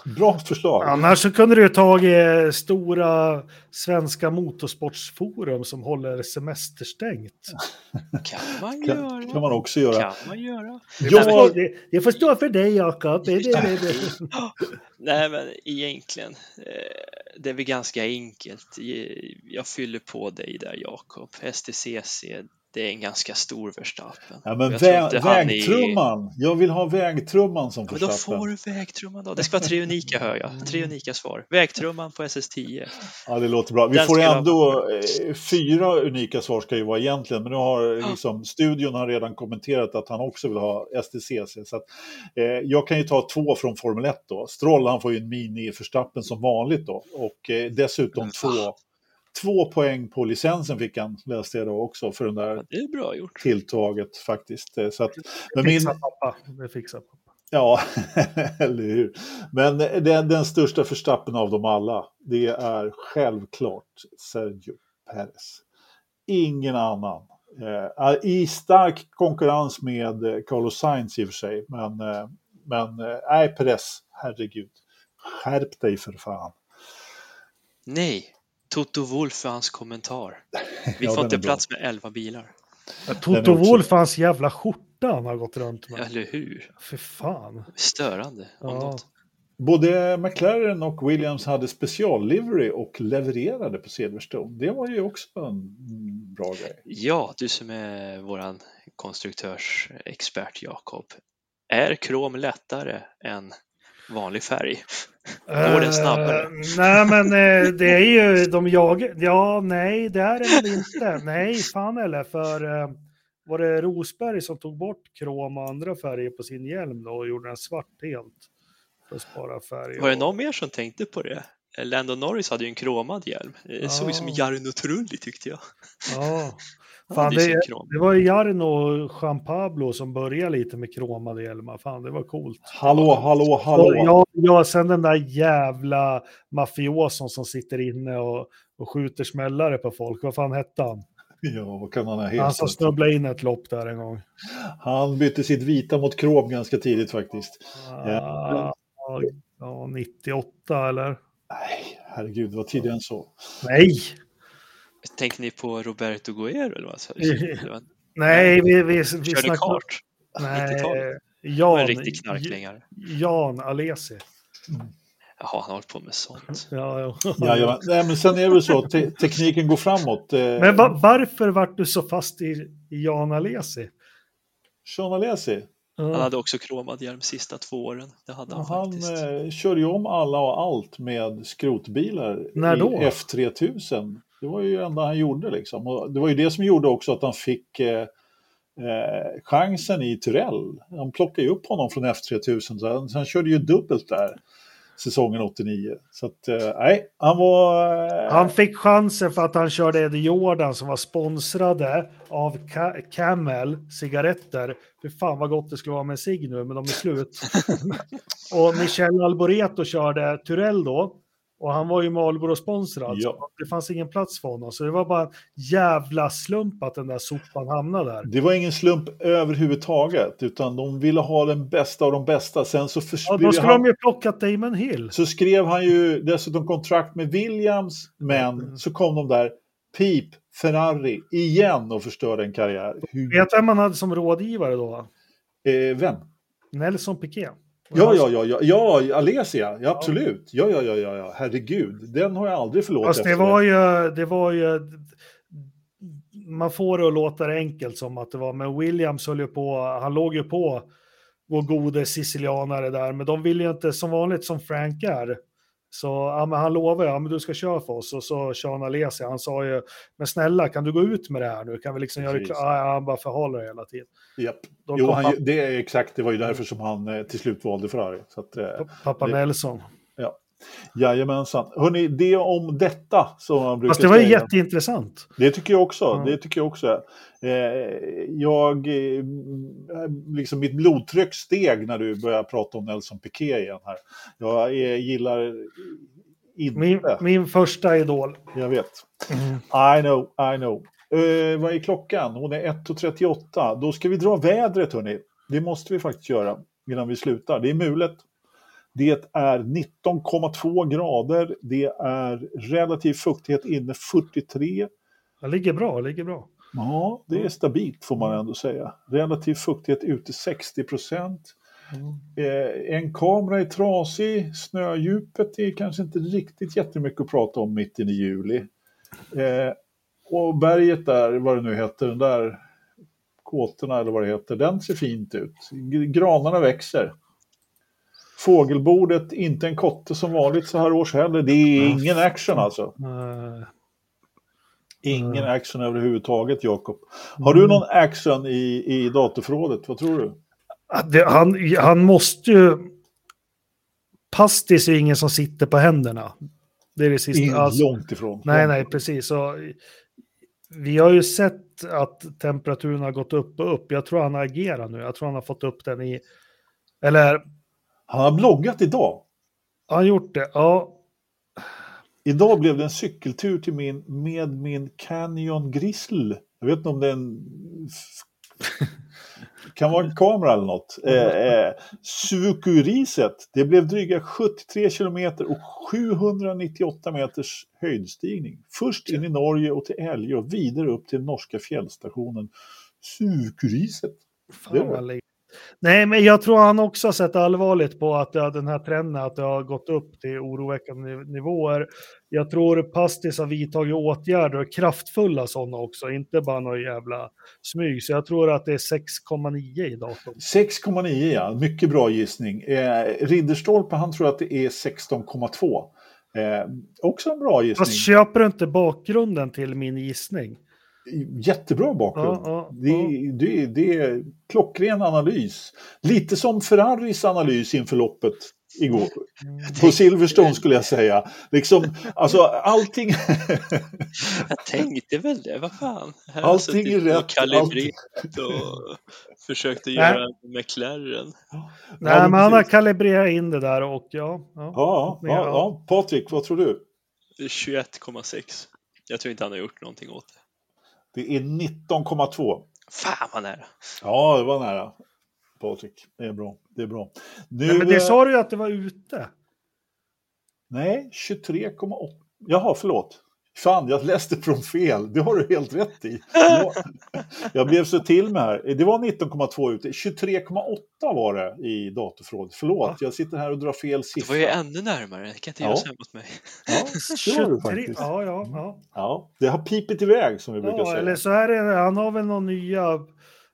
bra förslag. Annars så kunde du tagit stora svenska motorsportsforum som håller semesterstängt. kan man kan, göra. kan man också göra. Kan man göra. Jag får, det, det får stå för dig Jakob. Nej, men egentligen, eh, det är väl ganska enkelt. Eh, Jag fyller på dig där, Jakob. STCC, det är en ganska stor Verstappen. Ja, men Jag vä han är- vägtrumman. Jag vill ha vägtrumman som Ja, men då Verstappen. får du vägtrumman då. Det ska vara tre unika hör jag. Tre unika svar. Vägtrumman på SS10. Ja, det låter bra. Vi Den får ändå eh, fyra unika svar ska ju vara egentligen, men nu har liksom, studion har redan kommenterat att han också vill ha STCC. Så att, eh, jag kan ju ta två från Formel 1 då. Stroll han får ju en mini förstappen som vanligt då och eh, dessutom Men två, två poäng på licensen fick han, läste jag då också, för den där Ja, det är bra gjort. tilltaget faktiskt. Eh, Så att, Det men min, pappa. Det fixar pappa. Ja, eller hur. Men den, den största förstappen av dem alla, det är självklart Sergio Perez. Ingen annan. Eh, I stark konkurrens med eh, Carlos Sainz i och för sig, men, eh, men eh, nej, Perez, herregud. Skärp dig för fan. Nej, Toto Wolff för hans kommentar. Vi Ja, får inte plats med elva bilar. Ja, Toto Wolff, hans jävla skjorta han har gått runt med. Eller hur? För fan. Störande om Ja. något. Både McLaren och Williams hade speciallivery och levererade på Silverstone. Det var ju också en bra grej. Ja, du som är våran konstruktörsexpert Jakob. Är krom lättare än vanlig färg? Går den snabbare? Eh, nej, men eh, det är ju de jag. Ja, nej, det är väl inte. Nej, fan eller för eh, var det Rosberg som tog bort krom och andra färger på sin hjälm då och gjorde den svart helt för att spara färg. Var det någon mer som tänkte på det? Lando Norris hade ju en kromad hjälm. Det såg ju som Ja. Jarno Trulli tyckte jag. Ja, fan, det, det var ju Jarno och Jean Pablo som började lite med kromade hjälmar. Fan, det var coolt. Hallå, hallå, hallå! Ja, ja, sen den där jävla mafioson som sitter inne och, och skjuter smällare på folk. Vad fan hette han? Ja, vad kan han ha Han som hetat? snubblade in ett lopp där en gång. Han bytte sitt vita mot krom ganska tidigt faktiskt. Ja, ja, 98 eller? Nej, herregud, det var tidigare än så. Nej, Tänkte ni på Roberto Guerrero eller vad? Nej, vi, vi, vi Körde snackar... kart. Nej, 90-talet. Det var en Jan, riktig knarklingare. Jan Alesi. Jaha, han har hållit på med sånt. Ja, ja. Ja, ja, nej, men sen är det väl så, te tekniken går framåt. Eh, Men va, varför vart du så fast i, i Jan Alesi? Sean Alesi, Han Ja. hade också kromad hjälm sista två åren. Det hade han, han faktiskt. eh, körde ju om alla och allt med skrotbilar När i då? F3000. Det var ju det enda han gjorde liksom. Och det var ju det som gjorde också att han fick eh, eh, chansen i Tyrell. Han plockade ju upp honom från F3000, så han, så han körde ju dubbelt där säsongen 89. Så att, eh, nej, han var... Eh, Han fick chansen för att han körde Eddie Jordan som var sponsrade av Ca- Camel cigaretter. Fy fan vad gott det skulle vara med en cigg nu, men de är slut. och Michel Alboreto körde Turell då. Och han var ju Marlboro-sponsrad. Ja. så Det fanns ingen plats för honom. Så det var bara en jävla slump att den där sopan hamnade där. Det var ingen slump överhuvudtaget, utan de ville ha den bästa av de bästa. Sen så, Ja, då skulle han, de ju plockat Damon Hill. så skrev han ju dessutom kontrakt med Williams, men så kom de där, Pip, Ferrari, igen och förstörde en karriär. Hur, Vet vem man hade som rådgivare då? eh, vem? Nelson Piquet. Ja, ja, ja, ja, ja, Alesia, ja, absolut. Ja, ja, ja, ja, ja, herregud. Den har jag aldrig förlåtit. Fast det efter var ju, det var ju, man får det att låta det enkelt som att det var, men Williams höll ju på, han låg ju på vår gode sicilianare där, men de vill ju inte som vanligt som Frank är. Så ja, men han lovade, ja men du ska köra för oss och så Sean Alesi, han sa ju, men snälla kan du gå ut med det här nu, kan vi liksom göra det Precis. Ja, han bara förhåller det hela tiden. Då Jo, han, pappa, det är exakt, det var ju därför som han eh, till slut valde Ferrari. Så att, eh, pappa det- Nelson. Jajamensan. Hörni, det om detta som man brukar Fast det var säga. jätteintressant. Det tycker jag också. Ja. Det tycker jag också. Eh, jag, eh, liksom mitt blodtryck steg när du började prata om Nelson Piquet igen här. Jag eh, gillar inte. Min, min första idol. Jag vet. Mm. I know, I know. Uh, vad är klockan? Hon är 1.38. Då ska vi dra vädret, hörni. Det måste vi faktiskt göra innan vi slutar. Det är mulet. Det är 19,2 grader. Det är relativ fuktighet inne 43. Det ligger bra, ligger bra. Ja, det är stabilt får man ändå säga. Relativ fuktighet ute 60 procent. Eh, en kamera är trasig, snödjupet är kanske inte riktigt jättemycket att prata om mitten i juli. Eh, och berget där, vad det nu heter, den där kåtorna eller vad det heter, den ser fint ut. Granarna växer. Fågelbordet, inte en kotte som vanligt så här års heller. Det är ingen action alltså. Ingen action överhuvudtaget, Jakob. Har du någon action i, i datorförrådet? Vad tror du? det, han, han måste ju... Pastis är ingen som sitter på händerna. Det är det sista. Ingen, Alltså, långt ifrån. nej, nej, precis. Så, vi har ju sett att temperaturen har gått upp och upp. Jag tror han agerar nu. Jag tror han har fått upp den i... Eller Han har bloggat idag. har han gjort det? Ja. Idag blev det en cykeltur till min, med min Canyon Grizzle. Jag vet inte om det är en... kan vara en kamera eller något. Eh, eh, Sukuriset. Det blev dryga 73 kilometer och 798 meters höjdstigning. Först in i Norge och till Älge och vidare upp till norska fjällstationen Sukuriset. Fan, vad. Nej, men jag tror han också har sett allvarligt på att den här trenden att det har gått upp till oroväckande niv- nivåer. Jag tror Pastis har vidtagit åtgärder, kraftfulla sådana också, inte bara någon jävla smyg. Så jag tror att det är 6,9 i datorn. 6,9 ja, mycket bra gissning. Eh, Ridderstolpe han tror att det är 16,2. Eh, också en bra gissning. Fast köper du inte bakgrunden till min gissning? Jättebra bakgrund. Ja, ja, det, ja. Det, det är klockren analys. Lite som Ferraris analys inför loppet igår. På Silverstone skulle jag säga. Liksom, alltså allting... Jag tänkte väl det, vad fan. Här Allting är och rätt, kalibrerat och försökt att göra en McLaren. Nej, men han har kalibrerat in det där och ja. ja. Ja, ja, ja. Patrik, vad tror du? 21,6. Jag tror inte han har gjort någonting åt det. Det är 19,2. Fan vad nära. Ja, det var nära. Patrik, det är bra. Det är bra. Nu, Nej, men det eh, sa du ju att det var ute. Nej, 23,8. Jaha, förlåt. Fan, jag läste från fel. Det har du helt rätt i. Jag, jag blev så till med här. Det var 19,2 ute. 23,8 var det i datorförrådet. Förlåt, jag sitter här och drar fel Det siffra. var ju ännu närmare. Det kan inte Ja. göra så här mot mig. Ja, det var du faktiskt. Ja, ja, ja. Ja, det har pipit iväg som vi brukar ja säga. eller så är det, han har väl någon nya,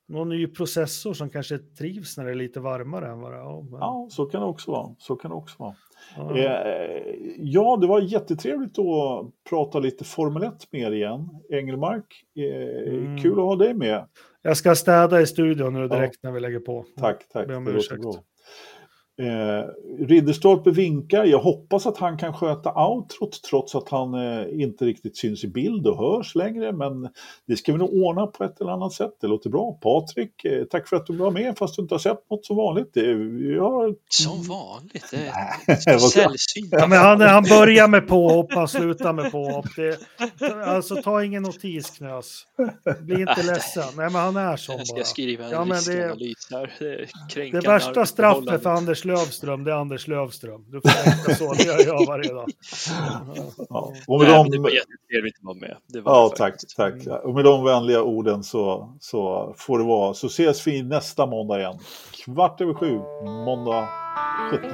någon ny processor som kanske trivs när det är lite varmare än vad det är. Ja, men, Ja, så kan det också vara. Så kan det också vara. Ja. Eh, ja, det var jättetrevligt att prata lite Formel 1 med er igen. Engelmark, eh, Mm. kul att ha dig med. Jag ska städa i studion nu direkt när vi lägger på. Tack, tack. Be om Det låter ursäkt. Eh, Ridderstolpe vinkar. Jag hoppas att han kan sköta outrot trots att han eh, inte riktigt syns i bild och hörs längre. Men det ska vi nog ordna på ett eller annat sätt. Det låter bra. Patrik, eh, tack för att du var med fast du inte har sett något som vanligt. Det, ja, Som vanligt. Det är sällsynt. Ja, men han, han börjar med påhopp, han slutar med påhopp. Det, alltså ta ingen notis Knös. Bli inte ledsen. Nej, men han är sån Jag ska bara. skriva en Ja, det- riskanalys här. Det, Det värsta straffet för arbetsförhållanden. Anders Lövström, det är Anders Lövström. Du får tänka så, det gör jag varje dag. ja. Och med Nej, men det de, var jättetrevligt att vara med. Det var ja, tack, tack. Och med de vänliga orden så, så får det vara. Så ses vi nästa måndag igen. Kvart över sju, måndag 17